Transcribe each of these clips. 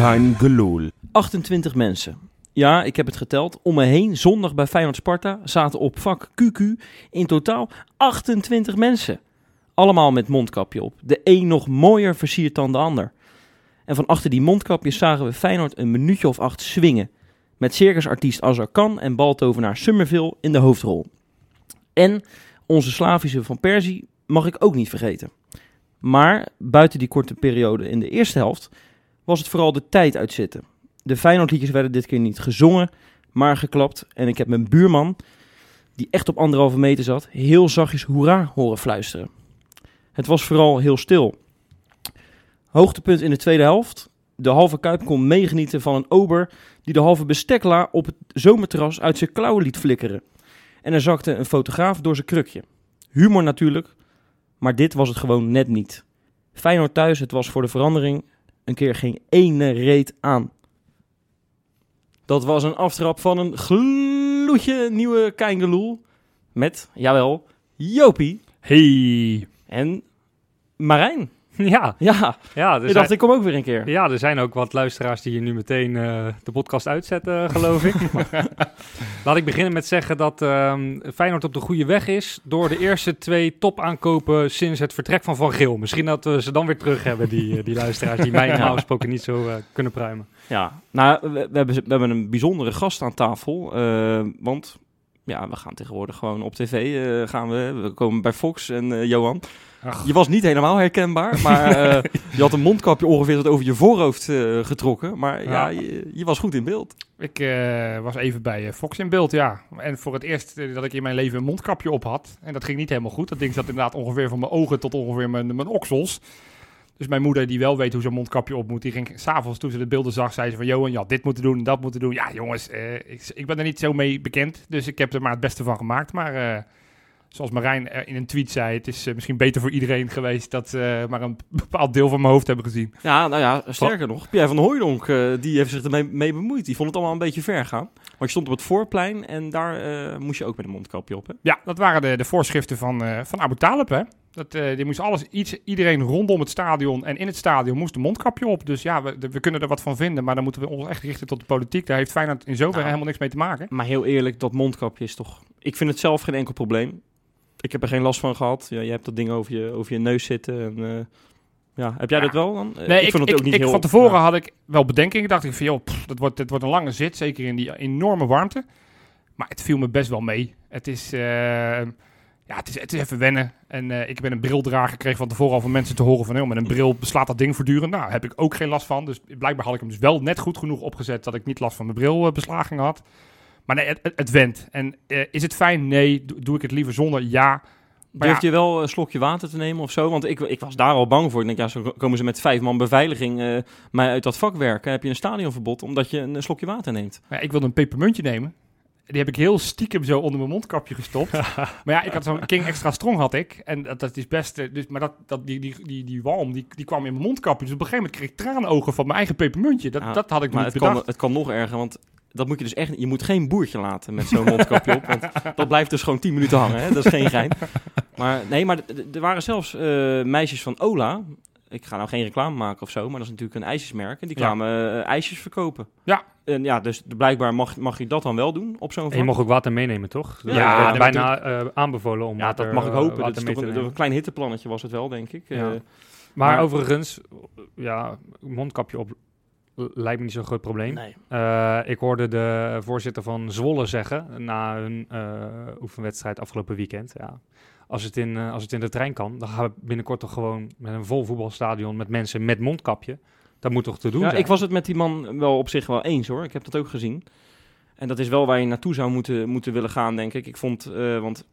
Geloel. 28 mensen. Ja, ik heb het geteld. Om me heen, zondag bij Feyenoord Sparta, zaten op vak QQ in totaal 28 mensen. Allemaal met mondkapje op. De een nog mooier versierd dan de ander. En van achter die mondkapjes zagen we Feyenoord een minuutje of acht swingen. Met circusartiest Azar Khan en baltovenaar Summerville in de hoofdrol. En onze Slavische van Persie mag ik ook niet vergeten. Maar buiten die korte periode in de eerste helft was het vooral de tijd uitzitten. De Feyenoordliedjes werden dit keer niet gezongen, maar geklapt. En ik heb mijn buurman, die echt op anderhalve meter zat, heel zachtjes hoera horen fluisteren. Het was vooral heel stil. Hoogtepunt in de tweede helft. De halve kuip kon meegenieten van een ober die de halve bestekla op het zomerterras uit zijn klauwen liet flikkeren. En er zakte een fotograaf door zijn krukje. Humor natuurlijk, maar dit was het gewoon net niet. Feyenoord thuis, het was voor de verandering een keer geen ene reet aan. Dat was een aftrap van een gloedje nieuwe Keingeloel. Met, jawel, Jopie Hey. en Marijn. Ja, Ja, ja, er ik dacht ik kom ook weer een keer. ja, er zijn ook wat luisteraars die hier nu meteen eh, de podcast uitzetten, geloof ik. Laat ik beginnen met zeggen dat ehm, Feyenoord op de goede weg is door de eerste twee topaankopen sinds het vertrek van Van Geel. Misschien dat we ze dan weer terug hebben, die, eh, die luisteraars die mij normaal gesproken niet zo eh, kunnen pruimen. Ja, nou, we, we hebben, we hebben een bijzondere gast aan tafel. eh, want ja, we gaan tegenwoordig gewoon op tv. eh, gaan we, we komen bij Fox en eh, Johan. Ach. Je was niet helemaal herkenbaar, maar eh, je had een mondkapje ongeveer tot over je voorhoofd eh, getrokken. Maar ja, Ja. je, je was goed in beeld. Ik eh, was even bij Fox in beeld, ja. En voor het eerst dat ik in mijn leven een mondkapje op had. En dat ging niet helemaal goed. Dat ding zat inderdaad ongeveer van mijn ogen tot ongeveer mijn, mijn oksels. Dus mijn moeder, die wel weet hoe zo'n mondkapje op moet, die ging s'avonds toen ze de beelden zag, zei ze van... Johan, ja, dit moeten doen en dat moeten doen. Ja, jongens, ik, ik ben er niet zo mee bekend. Dus ik heb er maar het beste van gemaakt. Maar zoals Marijn eh, in een tweet zei, het is eh, misschien beter voor iedereen geweest... dat ze maar een bepaald deel van mijn hoofd hebben gezien. Ja, nou ja, sterker nog, Pierre van Hooijdonk, eh, die heeft zich ermee mee bemoeid. Die vond het allemaal een beetje ver gaan. Want je stond op het voorplein en daar eh, moest je ook met een mondkapje op, hè? Ja, dat waren de, de voorschriften van, eh, van Abu Talib, hè. Dat, eh, die moest alles, iets, iedereen rondom het stadion en in het stadion moest een mondkapje op. Dus ja, we, we kunnen er wat van vinden, maar dan moeten we ons echt richten tot de politiek. Daar heeft Feyenoord in zoverre Nou. helemaal niks mee te maken. Maar heel eerlijk, dat mondkapje is toch... Ik vind het zelf geen enkel probleem. Ik heb er geen last van gehad. Ja, je hebt dat ding over je, over je neus zitten. En, eh, ja, heb jij Ja. dat wel dan? Eh, Nee, ik, vond ik, het ook niet ik- heel... van tevoren ja. had ik wel bedenkingen. Dacht ik van, joh, pff, dat wordt, dit wordt een lange zit. Zeker in die enorme warmte. Maar het viel me best wel mee. Het is, eh, ja, het is, het is even wennen. En ik ben een brildrager gekregen van tevoren al van mensen te horen van... joh, met een bril beslaat dat ding voortdurend. Nou, heb ik ook geen last van. Dus blijkbaar had ik hem dus wel net goed genoeg opgezet... dat ik niet last van mijn brilbeslaging had. Maar nee, het, het, het went. En eh, is het fijn? Nee. Doe, doe ik het liever zonder? Ja. Maar Durf ja, je wel een slokje water te nemen of zo? Want ik, ik was daar al bang voor. Ik denk, ja, zo komen ze met vijf man beveiliging eh, mij uit dat vak werken. Heb je een stadionverbod omdat je een slokje water neemt? Ja, ik wilde een pepermuntje nemen. Die heb ik heel stiekem zo onder mijn mondkapje gestopt. maar ja, ik had zo'n King Extra Strong had ik. En dat, dat is best... eh, Dus, maar dat, dat, die, die, die, die walm, die, die kwam in mijn mondkapje. Dus op een gegeven moment kreeg ik traanogen van mijn eigen pepermuntje. Dat, Ja, dat had ik Maar niet het kan, bedacht. het kan nog erger, want dat moet je dus echt... Je moet geen boertje laten met zo'n mondkapje op. Want dat blijft dus gewoon 10 minuten hangen. Hè? Dat is geen gein. Maar nee, maar er waren zelfs eh, meisjes van Ola. Ik ga nou geen reclame maken of zo, maar dat is natuurlijk een ijsjesmerk. En die Ja. kwamen eh, ijsjes verkopen. Ja. En ja, dus blijkbaar mag, mag je dat dan wel doen op zo'n En je mag ook water meenemen, toch? Ja, dat bijna eh, aanbevolen om Ja, water, dat mag ik hopen. Dat is toch een, klein hitteplannetje was het wel, denk ik. Ja. Eh, Maar, Maar- overigens, ja, mondkapje op lijkt me niet zo'n groot probleem. nee. Eh, ik hoorde de voorzitter van Zwolle zeggen na hun eh, oefenwedstrijd afgelopen weekend. Ja, als, het in, eh, als het in de trein kan, dan gaan we binnenkort toch gewoon met een vol voetbalstadion met mensen met mondkapje. Dat moet toch te doen Ja, zijn? ik was het met die man wel op zich wel eens hoor. Ik heb dat ook gezien. En dat is wel waar je naartoe zou moeten, moeten willen gaan, denk ik. Ik vond, eh, want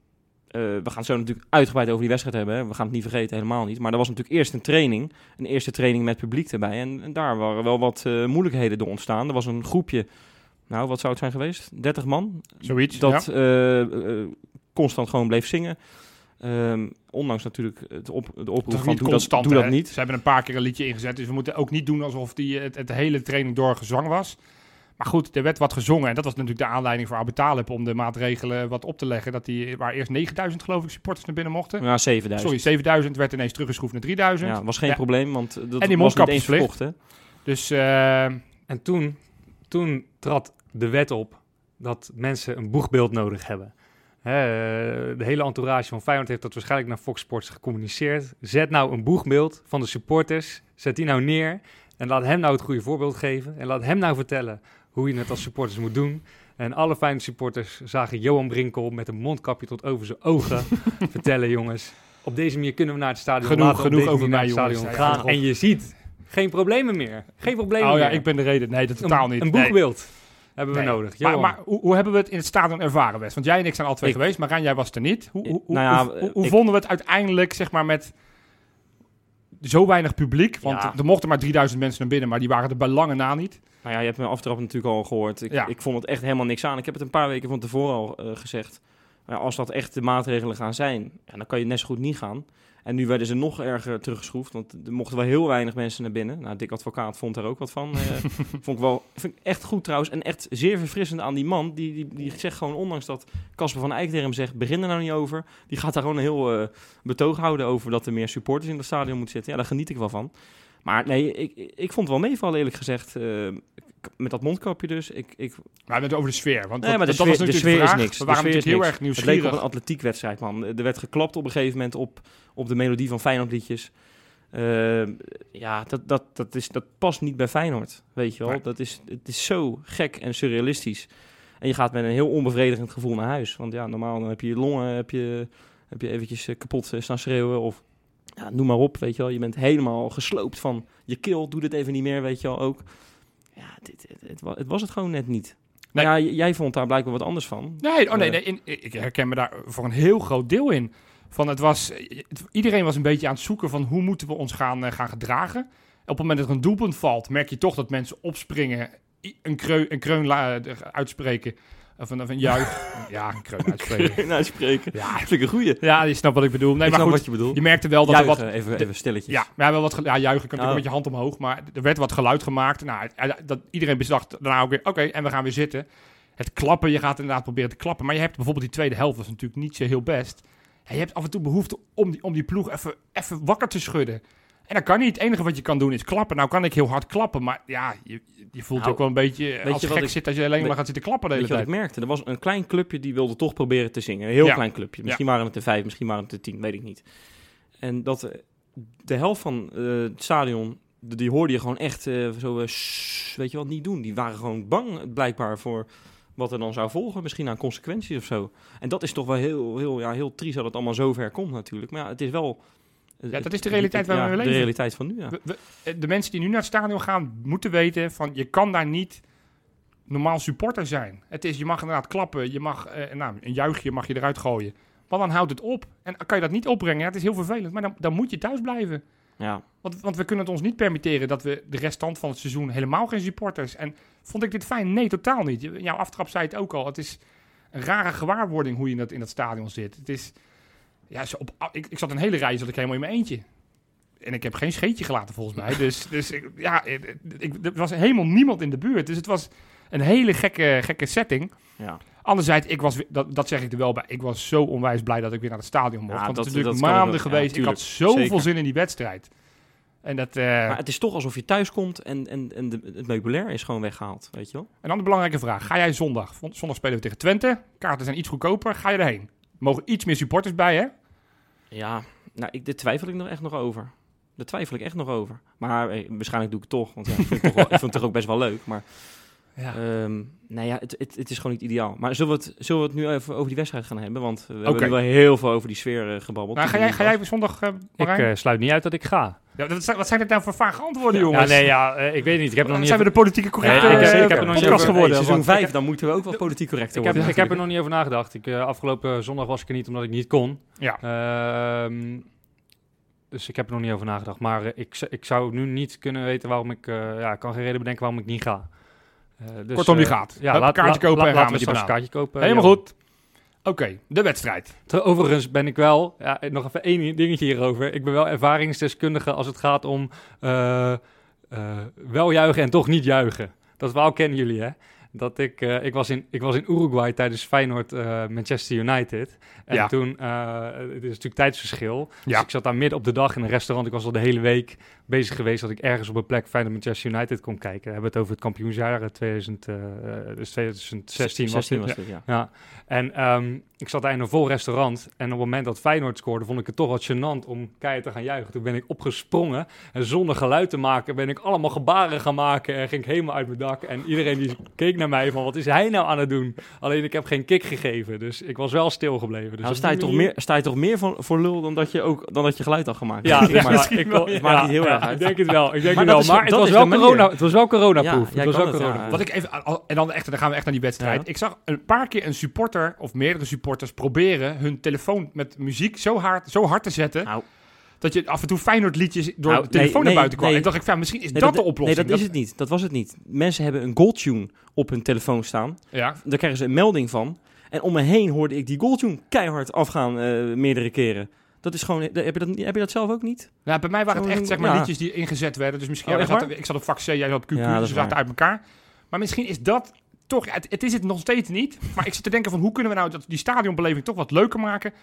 eh, we gaan het zo natuurlijk uitgebreid over die wedstrijd hebben. Hè. We gaan het niet vergeten, helemaal niet. Maar er was natuurlijk eerst een training. Een eerste training met publiek erbij. En, en daar waren wel wat eh, moeilijkheden door ontstaan. Er was een groepje, nou wat zou het zijn geweest? 30 man. Zoiets, Dat ja. eh, constant gewoon bleef zingen. Ehm, ondanks natuurlijk het op, de oproep van doe, constant, dat, doe dat niet. Ze hebben een paar keer een liedje ingezet, dus we moeten ook niet doen alsof die, het, het hele training door gezang was. Maar goed, er werd wat gezongen en dat was natuurlijk de aanleiding voor Abu Talib om de maatregelen wat op te leggen. Dat die, waar eerst 9000 geloof ik supporters naar binnen mochten. Ja, 7000. Sorry, 7000 werd ineens teruggeschroefd naar 3000. Ja, was geen Ja. probleem, want eh, dat die was niet eens verkocht, hè? Dus eh, En toen, toen trad de wet op dat mensen een boegbeeld nodig hebben. Hè, eh, de hele entourage van Feyenoord heeft dat waarschijnlijk naar Fox Sports gecommuniceerd. Zet nou een boegbeeld van de supporters, zet die nou neer en laat hem nou het goede voorbeeld geven. En laat hem nou vertellen hoe je het als supporters moet doen. En alle Feyenoord supporters zagen Johan Brinkel met een mondkapje tot over zijn ogen vertellen, jongens. Op deze manier kunnen we naar het stadion. Genoeg- Laten genoeg over mij, jongens. gaan. en je ziet geen problemen meer. Geen problemen oh meer ja, ik ben de reden. Nee, dat totaal een, niet. Een Nee. boegbeeld hebben we Nee. nodig. Maar, maar hoe, hoe hebben we het in het stadion ervaren, Wes? Want jij en ik zijn al twee Ik- geweest, maar Rijn, jij was er niet. Hoe, hoe, hoe, Nou ja, hoe, hoe- hoe ik- vonden we het uiteindelijk, zeg maar, met zo weinig publiek? Want Ja. er mochten maar 3000 mensen naar binnen, maar die waren er bij lange na niet. Nou ja, je hebt mijn aftrap natuurlijk al gehoord. Ik, Ja. ik vond het echt helemaal niks aan. Ik heb het een paar weken van tevoren al eh, gezegd. Als dat echt de maatregelen gaan zijn, ja, dan kan je net zo goed niet gaan. En nu werden ze nog erger teruggeschroefd, want er mochten wel heel weinig mensen naar binnen. Nou, Dick Advocaat vond daar ook wat van. Eh, vond ik wel vind ik echt goed trouwens. En echt zeer verfrissend aan die man. Die, die, die zegt gewoon, ondanks dat Casper van Eyck tegen hem zegt, begin er nou niet over. Die gaat daar gewoon een heel eh, betoog houden over dat er meer supporters in het stadion moeten zitten. Ja, daar geniet ik wel van. Maar nee, ik, ik, vond het wel meevallen eerlijk gezegd. Eh, met dat mondkapje dus. Ik, ik, Maar het over de sfeer. Want Nee, dat, de dat sfeer- was de natuurlijk sfeer is vraag. niks. We De waren natuurlijk heel niks. erg Het leek op nieuwsgierig. een atletiekwedstrijd, man. Er werd geklapt op een gegeven moment op, op de melodie van Feyenoordliedjes. Eh, ja, dat, dat, dat, is, dat past niet bij Feyenoord, weet je wel. Nee. Dat is, het is zo gek en surrealistisch. En je gaat met een heel onbevredigend gevoel naar huis. Want ja, normaal dan heb je je longen heb je, heb je eventjes eh, kapot staan schreeuwen. Of ja, noem maar op, weet je wel. Je bent helemaal gesloopt van je keel. Doe dit even niet meer, weet je wel ook. Ja, dit, het, het, wa- het was het gewoon net niet. Nee. Ja, jij vond daar blijkbaar wat anders van. Nee, oh nee, Eh. nee in, ik herken me daar voor een heel groot deel in. Van het was, iedereen was een beetje aan het zoeken van hoe moeten we ons gaan, eh, gaan gedragen. Op het moment dat er een doelpunt valt, merk je toch dat mensen opspringen, een, kreu, een kreun la- eh, uitspreken. Of een, of een juich. ja, kreun uitspreken. nou, spreken. Ja, Vind ik een goeie. ja, je snapt wat ik bedoel. Nee, ik maar goed, wat je bedoelt. je merkte wel dat er wat... even, even stilletjes. Ja, ja, wel wat ja, juichen kan natuurlijk Oh. met je hand omhoog, maar er werd wat geluid gemaakt. Nou, dat, iedereen bedacht daarna ook weer, oké, en we gaan weer zitten. Het klappen, je gaat inderdaad proberen te klappen, maar je hebt bijvoorbeeld die tweede helft, was natuurlijk niet zo heel best. Ja, je hebt af en toe behoefte om die, om die ploeg even, even wakker te schudden. En dat kan niet. Het enige wat je kan doen is klappen. Nou kan ik heel hard klappen, maar ja, je, je voelt Nou, ook wel een beetje eh, als je gek ik- zit als je alleen maar gaat zitten klappen de hele wat tijd. ik merkte? Er was een klein clubje die wilde toch proberen te zingen. Een heel Ja. klein clubje. Misschien waren het er vijf, misschien waren het er tien, weet ik niet. En dat eh, de helft van eh, het stadion, de- die hoorde je gewoon echt zo, weet je wat, niet doen. Die waren gewoon bang blijkbaar voor wat er dan zou volgen. Misschien aan consequenties of zo. En dat is toch wel heel, heel, ja, heel triest dat het allemaal zo ver komt natuurlijk. Maar ja, het is wel... Ja, dat is de realiteit waar we in De leven. realiteit van nu, ja. We- we- eh, de mensen die nu naar het stadion gaan, moeten weten van je kan daar niet normaal supporter zijn. Het is, je mag inderdaad klappen, je mag eh, nou, een juichje mag je eruit gooien. Maar dan houdt het op. En kan je dat niet opbrengen, ja, het is heel vervelend, maar dan, dan moet je thuis blijven. ja. Want, want we kunnen het ons niet permitteren dat we de restant van het seizoen helemaal geen supporters. En vond ik dit fijn? Nee, totaal niet. Jouw aftrap zei het ook al. Het is een rare gewaarwording hoe je in dat, in dat stadion zit. Het is, ja, zo op, ik, ik zat een hele rij, zat ik helemaal in mijn eentje. En ik heb geen scheetje gelaten volgens mij. Dus, dus ik, ja, ik, ik- er was helemaal niemand in de buurt. Dus het was een hele gekke, gekke setting. ja. Anderzijds, ik was, dat, dat zeg ik er wel bij, ik was zo onwijs blij dat ik weer naar het stadion mocht. Ja, want dat- het is natuurlijk dat maanden. Ja, geweest. ik had zoveel Zeker. zin in die wedstrijd. En dat, eh, Maar het is toch alsof je thuis komt en, en, en de, het meubilair is gewoon weggehaald, weet je wel? Een andere belangrijke vraag. Ga jij zondag? Zondag spelen we tegen Twente. Kaarten zijn iets goedkoper. Ga je erheen? Mogen iets meer supporters bij, hè? Ja, nou, ik, daar twijfel ik nog echt nog over. Daar twijfel ik echt nog over. Maar eh, waarschijnlijk doe ik het toch, want ja, ik, vind het toch wel, ik vind het toch ook best wel leuk. Maar Ja. Ehm, nou ja, het, het, het is gewoon niet ideaal. Maar zullen we, het, zullen we het nu even over die wedstrijd gaan hebben? Want we hebben wel heel veel over die sfeer eh, gebabbeld. Nou, ga, jij, ga jij zondag, eh Ik sluit niet uit dat ik ga. Ja, wat, zijn, wat zijn dit nou voor vage antwoorden, Ja, jongens? nee, ja, eh, ik weet niet. Ik heb nog niet zijn we de politieke correcte Nee, ik- eh, ik heb er nog niet over- geworden? Hey, seizoen want- 5, dan moeten we ook wel politiek correcter Ik heb, worden. ik heb er nog niet over nagedacht. Ik, eh, afgelopen zondag was ik er niet omdat ik niet kon. Ja. Ehm, dus ik heb er nog niet over nagedacht. Maar eh, ik, ik zou nu niet kunnen weten waarom ik... ja, ik kan geen reden bedenken waarom ik niet ga. Dus, Kortom, je eh, gaat. Ja, laat, kaartje kopen en gaan met die banaan. kaartje kopen. Helemaal Ja. goed. Oké, de wedstrijd. Overigens ben ik wel, ja, nog even één dingetje hierover. Ik ben wel ervaringsdeskundige als het gaat om eh, eh, wel juichen en toch niet juichen. Dat wel kennen jullie, hè? Dat ik, eh, ik, was in, ik was in Uruguay tijdens Feyenoord eh, Manchester United. En Ja. toen, eh, het is natuurlijk tijdsverschil. Ja. Dus ik zat daar midden op de dag in een restaurant. Ik was al de hele week bezig geweest dat ik ergens op een plek Feyenoord Manchester United kon kijken. We hebben het over het kampioensjaar eh, 2000, eh, dus 2016 was 16 dit. was het, ja. Ja, en ehm, ik zat daar in een vol restaurant. En op het moment dat Feyenoord scoorde, vond ik het toch wat gênant om keihard te gaan juichen. Toen ben ik opgesprongen en zonder geluid te maken, ben ik allemaal gebaren gaan maken. En ging ik helemaal uit mijn dak. En iedereen die keek naar mij van, wat is hij nou aan het doen? Alleen ik heb geen kick gegeven, dus ik was wel stilgebleven. Dus Nou, sta je, toch meer, sta je toch meer voor, voor lul dan dat, je ook, dan dat je geluid had gemaakt? Ja, dus maar, ik wel, het maakt ja, niet heel ja, erg uit. Ik denk het wel, ik denk Maar het wel. is- Maar het was wel corona, het was wel coronaproof. Ja, het was het, ja. corona. Wat ik even, en dan, echt, dan gaan we echt naar die wedstrijd. Ja. Ik zag een paar keer een supporter of meerdere supporters proberen hun telefoon met muziek zo hard, zo hard te zetten. Nou. Dat je af en toe Feyenoord liedjes door Nou, de telefoon nee, naar buiten kwam. nee. En dacht ik, van, misschien is Nee, dat, de oplossing. Nee, dat, is het niet. Dat was het niet. Mensen hebben een goaltune op hun telefoon staan. Ja. Daar krijgen ze een melding van. En om me heen hoorde ik die goaltune keihard afgaan eh, meerdere keren. Dat is gewoon... Heb je dat, heb je dat zelf ook niet? Nou, bij mij waren het echt zeg maar, ja. liedjes die ingezet werden. Dus misschien, Oh, ja, waar? ik zat op vak C, jij zat QQ, Ja, dus we zaten uit elkaar. Maar misschien is dat toch... Het, het is het nog steeds niet. Maar ik zit te denken van hoe kunnen we nou dat, die stadionbeleving toch wat leuker maken...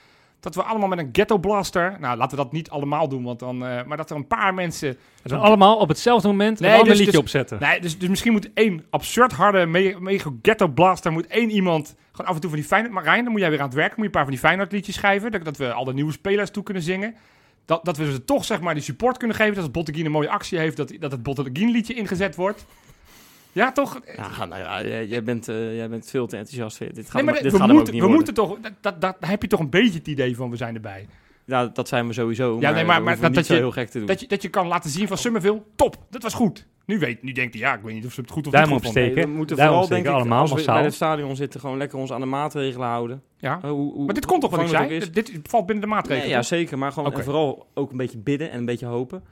Dat we allemaal met een ghetto blaster... Nou, laten we dat niet allemaal doen, want dan... eh, maar dat er een paar mensen... Het zijn allemaal op hetzelfde moment Nee, een ander dus- liedje dus- opzetten. Nee, dus, dus misschien moet één absurd harde, me- mega ghetto blaster... moet één iemand gewoon af en toe van die Feyenoord... Marijn, dan moet jij weer aan het werk. Moet je een paar van die Feyenoord liedjes schrijven. Dat, dat we al de nieuwe spelers toe kunnen zingen. Dat, dat we ze toch zeg maar die support kunnen geven. Dat als Botteguin een mooie actie heeft... dat, dat het Botteguin liedje ingezet wordt. Ja, toch? Ja, nou ja, jij, jij bent, eh, jij bent veel te enthousiast. Dit gaat, Nee, maar hem- dit- we gaat hem ook moeten, niet we moeten toch... Dat, dat, heb je toch een beetje het idee van we zijn erbij. Ja, dat zijn we sowieso. Ja, nee, maar- maar dat- niet dat zo je- heel gek te doen. Dat je, dat je kan laten zien van Summerville, top, dat was goed. Nu, weet, nu denkt hij, ja, ik weet niet of ze het goed of Duim niet goed. Nee, we moeten Daarom vooral, denk ik, allemaal als we massaal. bij het stadion zitten, gewoon lekker ons aan de maatregelen houden. Ja. Uh, hoe- hoe- Maar dit komt toch wat ik zei? Dit valt binnen de maatregelen. Nee, ja, zeker. Maar gewoon en vooral ook een beetje bidden en een beetje hopen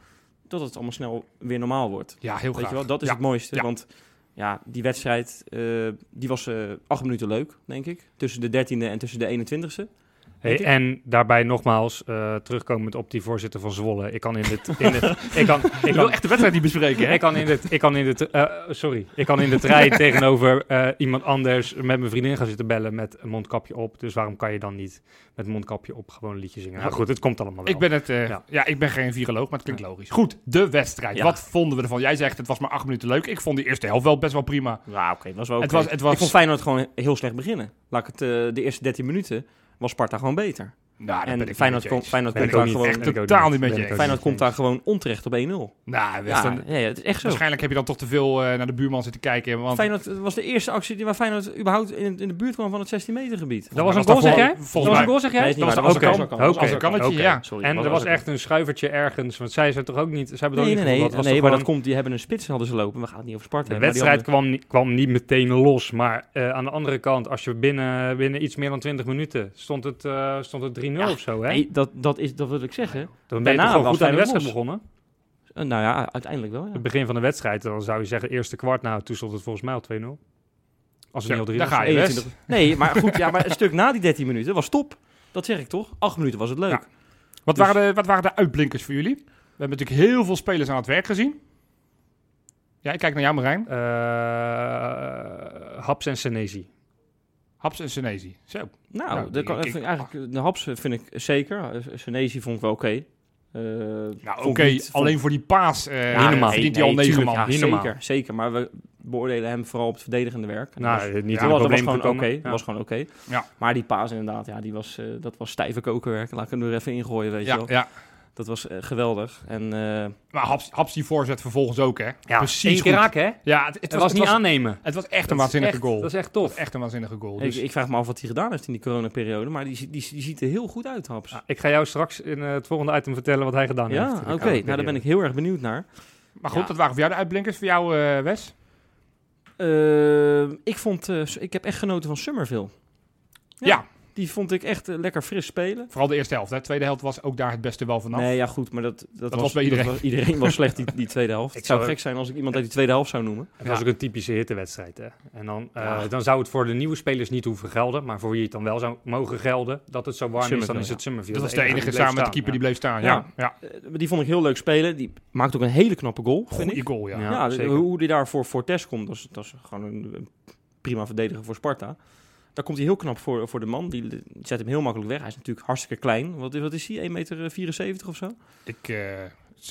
dat het allemaal snel weer normaal wordt. ja, heel Weet graag. je wel, dat is Ja. het mooiste. Ja. Want ja, die wedstrijd, eh, die was eh, acht minuten leuk, denk ik. Tussen de 13e en tussen de 21e. Hey, en daarbij nogmaals, eh, terugkomend op die voorzitter van Zwolle. Ik kan in dit... In dit ik kan, ik wil echt de wedstrijd niet bespreken, hè? ik kan in dit... Ik kan in dit eh, sorry. Ik kan in de trein tegenover eh, iemand anders met mijn vriendin gaan zitten bellen met een mondkapje op. Dus waarom kan je dan niet met mondkapje op gewoon een liedje zingen? Nou goed, het komt allemaal wel. Ik ben, het, eh, Ja. ja. ik ben geen viroloog, maar het klinkt logisch. Goed, de wedstrijd. Ja. Wat vonden we ervan? Jij zegt het was maar acht minuten leuk. Ik vond die eerste helft wel best wel prima. Ja, oké, was wel Het was- het was- Ik vond Feyenoord gewoon heel slecht beginnen. Laat ik het, de eerste 13 minuten was Sparta gewoon beter. Nou, en Feyenoord. Feyenoord komt daar gewoon, Echt Ben ik ook totaal niet. niet met Ben je ik eens. ook Feyenoord komt daar gewoon onterecht op 1-0. Nou, Ja, het is echt zo. waarschijnlijk heb je dan toch te veel eh, naar de buurman zitten kijken. Want Feyenoord het was de eerste actie die waar Feyenoord überhaupt in, in de buurt kwam van het 16 meter gebied. Dat was een goal, zeg jij? Dat was een goal, zeg jij? Dat was dat was een oké. ja. En er was echt een schuivertje ergens, want zij zijn toch ook niet... Ze hebben toch Nee, ook nee, niet nee, gevoeld, dat was nee toch maar dat komt, die hebben een spits hadden ze lopen. We gaan het niet over Sparta De wedstrijd kwam, niet- kwam niet meteen los, maar eh, aan de andere kant, als je binnen, binnen iets meer dan 20 minuten stond het, eh, stond het 3-0 Ja, of zo, hè? Nee, dat, dat, is, dat wil ik zeggen. Dan ben je daarna goed aan de wedstrijd los. begonnen. Eh, nou ja, uiteindelijk wel, ja. Het begin van de wedstrijd, dan zou je zeggen, eerste kwart, nou, toen stond het volgens mij al 2-0. Als het Ja, niet al 3 daar was. ga je. 21. Nee, maar goed, ja, maar een stuk na die 13 minuten was top. Dat zeg ik toch? 8 minuten was het leuk. Ja. Wat, Dus- waren de, wat waren de uitblinkers voor jullie? We hebben natuurlijk heel veel spelers aan het werk gezien. Ja, ik kijk naar jou Marijn. Eh, Haps en Senesi. Haps en Senesi. Zo. Nou, Nou, kan- ik- ik eigenlijk, de Haps vind ik zeker. Eh, Senesi vond ik wel oké. Eh, Nou, oké. Alleen voor die paas Niet normaal. verdient hij al negen tuurlijk, man. Ja, zeker, zeker. Maar we beoordelen hem vooral op het verdedigende werk. En Nou, was- niet ja, dat het was, gewoon oké. was gewoon oké. Ja. Maar die paas inderdaad, ja, die was, dat was stijve kokenwerk. Laat ik hem er even ingooien, weet je Ja, wel. ja. Dat was eh, geweldig. En eh, Maar Haps, Haps die voorzet vervolgens ook, hè? Ja, Precies één keer goed. raken, hè? Ja, het, het Het was, was het niet was, aannemen. het was echt een waanzinnige echt- goal. Dat is echt tof. echt een waanzinnige goal. ik, Dus, ik vraag me af wat hij gedaan heeft in die coronaperiode. Maar die, die, die, ziet er heel goed uit, Haps. Ja, ik ga jou straks in eh, het volgende item vertellen wat hij gedaan heeft. Ja, oké. Nou, daar ben ik heel erg benieuwd naar. maar goed, ja. dat waren voor jou de uitblinkers. Voor jou, eh, Wes? Eh, ik, vond, eh, ik heb echt genoten van Summerville. Ja. Die vond ik echt eh, lekker fris spelen. Vooral de eerste helft. Hè. De tweede helft was ook daar het beste wel vanaf. Nee, ja goed, maar dat, dat, was bij iedereen. was- iedereen was slecht die, die tweede helft. Ik Het zou zou- gek zijn als ik iemand uit die tweede helft zou noemen. Het was ook een typische hittewedstrijd. Hè? En dan, eh, Ja. dan zou het voor de nieuwe spelers niet hoeven gelden. Maar voor wie het dan wel zou mogen gelden, dat het zo warm is, dan is het Summerville. dat was de enige samen met de keeper die bleef staan. Ja. Ja, ja. Eh, die vond ik heel leuk spelen. Die maakt ook een hele knappe goal, ik. goal, ja. Ja. Hoe die daar voor, test komt, dat is, dat is gewoon een prima verdediger voor Sparta. Daar komt hij heel knap voor, voor de man. Die, zet hem heel makkelijk weg. Hij is natuurlijk hartstikke klein. Wat, wat is hij? 1,74 meter 74 of zo? Ik, eh,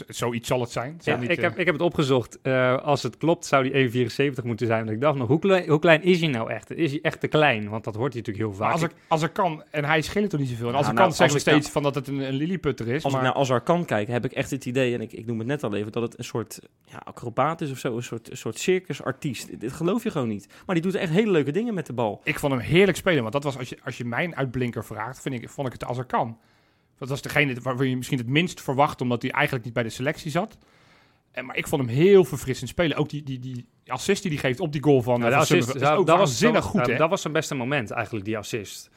zoiets zal het zijn. Ja, niet, ik, eh, heb, ik heb het opgezocht. Eh, als het klopt, zou die 1,74 moeten zijn. Want ik dacht nog, hoe klein, hoe klein is hij nou echt? Is hij echt te klein? Want dat hoort hij natuurlijk heel vaak. als, er, als er kan, en hij scheelt toch niet zoveel. En als Ja, er nou, kan, zeggen we nou- steeds van dat het een, een lilliputter is. Als maar ik naar Azar kan kijken, heb ik echt het idee, en ik, ik noem het net al even, dat het een soort ja, acrobaat is of zo. Een soort, een soort circusartiest. Dit, dit geloof je gewoon niet. Maar die doet echt hele leuke dingen met de bal. ik vond hem heerlijk spelen. Want dat was, als je, als je mijn uitblinker vraagt, vind ik, vond ik het als er kan. Dat was degene waar je misschien het minst verwacht, omdat hij eigenlijk niet bij de selectie zat. En, maar ik vond hem heel verfrissend spelen. Ook die, die, die assist die hij geeft op die goal van, Ja, eh, van assist, dat was dat, goed, ja, hè? Dat was zijn beste moment eigenlijk, die assist.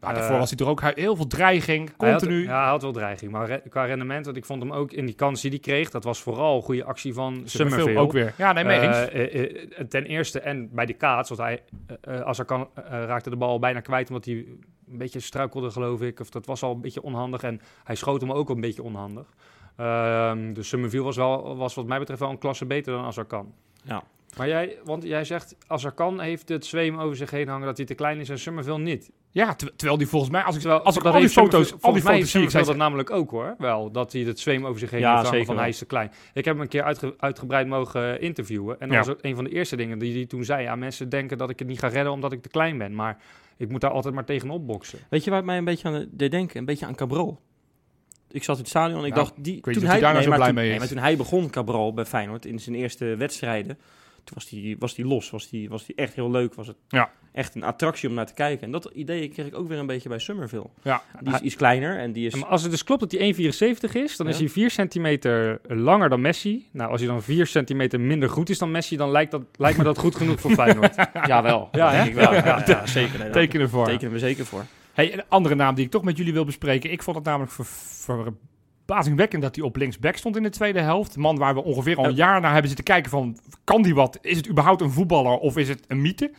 Nou, daarvoor eh, was hij toch ook heel veel dreiging, Hij had- continu. ja, hij had wel dreiging. Maar re- qua rendement, want ik vond hem ook in die kans die hij kreeg, dat was vooral een goede actie van Summerville Summerville. ook weer. Ja, nee, mee eens. Eh, eh, ten eerste en bij de kaats, want hij, als er kan, raakte de bal bijna kwijt omdat hij een beetje struikelde, geloof ik. Of dat was al een beetje onhandig en hij schoot hem ook een beetje onhandig. Ehm dus Summerville was, wel, was wat mij betreft wel een klasse beter dan Azarkan. Ja. Maar jij, want jij zegt, Azarkan heeft het zweem over zich heen hangen dat hij te klein is en Summerville niet. Ja, ter- terwijl die volgens mij, als ik, Terwijl, als ik dat al die foto's, al die foto's zie ik, zei dat namelijk ook hoor. Wel, dat hij het zweem over zich heen Ja, zeker van wel. hij is te klein. Ik heb hem een keer uitge- uitgebreid mogen interviewen. En dat Ja. was ook een van de eerste dingen die hij toen zei. Ja, mensen denken dat ik het niet ga redden omdat ik te klein ben. Maar ik moet daar altijd maar tegenop boksen. Weet je waar het mij een beetje aan deed denken? Een beetje aan Cabral. Ik zat in het stadion en ik Nou, dacht... Die, weet niet of hij daar nou zo blij toen, mee nee, is. maar toen hij begon, Cabral, bij Feyenoord, in zijn eerste wedstrijden... Toen was hij was die los, was die, was die echt heel leuk. Was het Ja. Echt een attractie om naar te kijken. En dat idee kreeg ik ook weer een beetje bij Summerville. Ja. Die is iets kleiner en die is... Maar als het dus klopt dat hij 1,74 is, dan is hij 4 centimeter langer dan Messi. Nou, als hij dan 4 centimeter minder goed is dan Messi, dan lijkt, dat, lijkt me dat goed genoeg voor Feyenoord. Ja, wel. Ja, denk ik wel. Ja, ja, zeker. Nee, daar Teken ervoor. tekenen we zeker voor. Hey, een andere naam die ik toch met jullie wil bespreken. Ik vond het namelijk ver, verbazingwekkend dat hij op linksback stond in de tweede helft. Man waar we ongeveer al een jaar naar hebben zitten kijken van... Kan die wat? Is het überhaupt een voetballer of is het een mythe?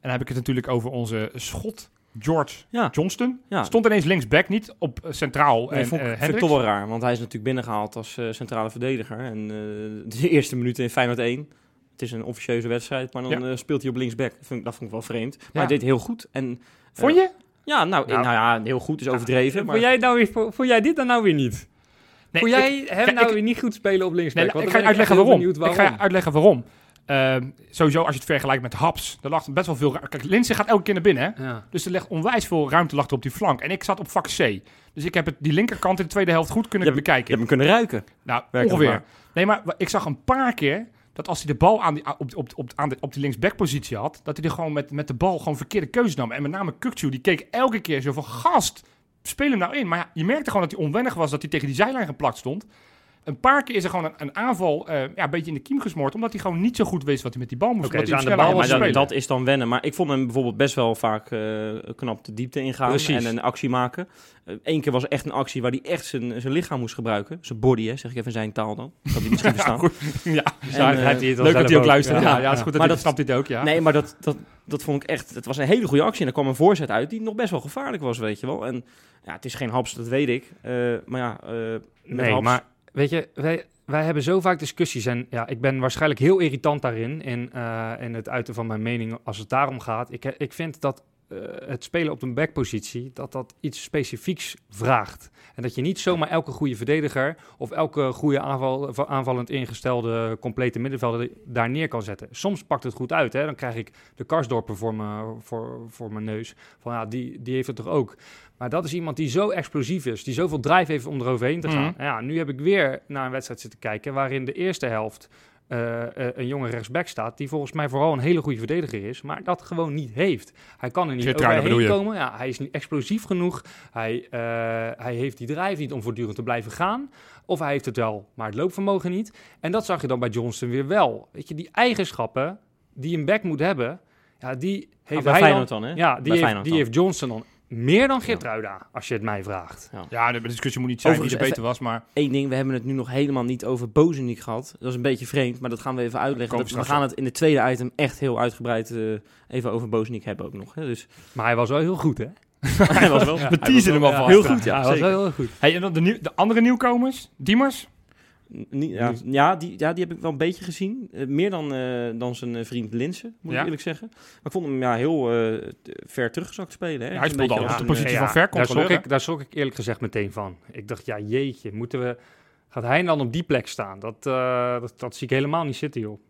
En dan heb ik het natuurlijk over onze schot George Ja. Johnston. Ja. Stond ineens linksback, niet op eh, centraal Nee, en vond, eh, ik- ik Hendricks. toch wel raar, want hij is natuurlijk binnengehaald als eh, centrale verdediger. En eh, de eerste minuten in Feyenoord 1, het is een officieuze wedstrijd, maar dan Ja. eh, speelt hij op linksback. Dat vond, ik- dat vond ik wel vreemd. Maar Ja. hij deed heel goed. En, Vond je? ja, nou, Nou. nou ja, heel goed is overdreven. maar Vond jij, nou weer, vond jij dit dan nou weer niet? Nee, Vond ik- jij hem nou ik- weer niet goed spelen op linksback? Nee, ik ga uitleggen waarom. Ik ga uitleggen waarom. Ehm, sowieso, als je het vergelijkt met Haps, er lag best wel veel... Kijk, Linse gaat elke keer naar binnen, hè? Ja. Dus er ligt onwijs veel ruimte lag er op die flank. En ik zat op vak C. Dus ik heb het, die linkerkant in de tweede helft goed kunnen Je hebt- bekijken. je hebt hem kunnen ruiken. nou, ongeveer. Nee, maar ik zag een paar keer dat als hij de bal aan die, op, op, op, aan de, op die linksbackpositie had, dat hij er gewoon met, met de bal gewoon verkeerde keuzes nam. En met name Kukcu, die keek elke keer zo van, gast, speel hem nou in. Maar ja, je merkte gewoon dat hij onwennig was, dat hij tegen die zijlijn geplakt stond. Een paar keer is er gewoon een, een aanval eh, ja, een beetje in de kiem gesmoord, omdat hij gewoon niet zo goed wist wat hij met die bal moest. Oké, dus hij aan de bal maar dat, is dan wennen. Maar ik vond hem bijvoorbeeld best wel vaak eh, knap de diepte ingaan Precies. en een actie maken. Eén keer was echt een actie waar hij echt zijn, zijn lichaam moest gebruiken. Zijn body, hè, zeg ik even in zijn taal dan. Dat hij misschien verstaan. goed. ja, En, eh, leuk dat hij ook luistert. Ja, Ja, ja, het is goed dat Maar hij dat- snapt dit ook, ja. Nee, maar dat, dat, dat vond ik echt... Het was een hele goede actie. En er kwam een voorzet uit die nog best wel gevaarlijk was, weet je wel. En ja, het is geen haps, dat weet ik. Eh, maar ja, eh, met Nee, haps- maar weet je, wij, wij hebben zo vaak discussies en ja, ik ben waarschijnlijk heel irritant daarin in, eh, het uiten van mijn mening als het daarom gaat. Ik, ik vind dat eh, het spelen op een backpositie, dat dat iets specifieks vraagt. En dat je niet zomaar elke goede verdediger of elke goede aanval, aanvallend ingestelde complete middenvelder daar neer kan zetten. Soms pakt het goed uit, hè? dan krijg ik de Karsdorper voor, voor, voor mijn neus. Van ja, die, die heeft het toch ook. Maar dat is iemand die zo explosief is, die zoveel drive heeft om eroverheen te gaan. Mhm. Ja, nu heb ik weer naar een wedstrijd zitten kijken waarin de eerste helft eh, eh, een jonge rechtsback staat, die volgens mij vooral een hele goede verdediger is, maar dat gewoon niet heeft. Hij kan er niet overheen komen. Ja, hij is niet explosief genoeg. Hij, eh, hij heeft die drive niet om voortdurend te blijven gaan. Of hij heeft het wel, maar het loopvermogen niet. En dat zag je dan bij Johnston weer wel. Weet je, die eigenschappen die een back moet hebben, ja, die heeft bij hij dan, dan, hè? Ja, Bij die, heeft, Feyenoord die dan. heeft Johnston dan meer dan Geertruida, als je het mij vraagt. Ja, de discussie moet niet zijn wie er Overigens, beter was, maar Eén ding, we hebben het nu nog helemaal niet over Bozenik gehad. Dat is een beetje vreemd, maar dat gaan we even uitleggen. Dat, we gaan het in de tweede item echt heel uitgebreid eh, even over Bozenik hebben ook nog. Hè? Dus Maar hij was wel heel goed, hè? hij was wel... we teasen hem alvast. Heel goed, ja. hij was wel heel goed. Hey, en dan de, nieuw- de andere nieuwkomers, Diemers? Niet- ja, ja, die, ja, die heb ik wel een beetje gezien. Eh, meer dan, eh, dan zijn eh, vriend Linsen, moet Ja. ik eerlijk zeggen. Maar ik vond hem ja, heel eh, ver teruggezakt spelen. Hè? Ja, hij speelde beetje al als op de positie van ver daar schrok, controleur, ik, daar schrok ik eerlijk gezegd meteen van. Ik dacht, ja jeetje, moeten we... Gaat hij dan op die plek staan? Dat, eh, dat, dat zie ik helemaal niet zitten, joh.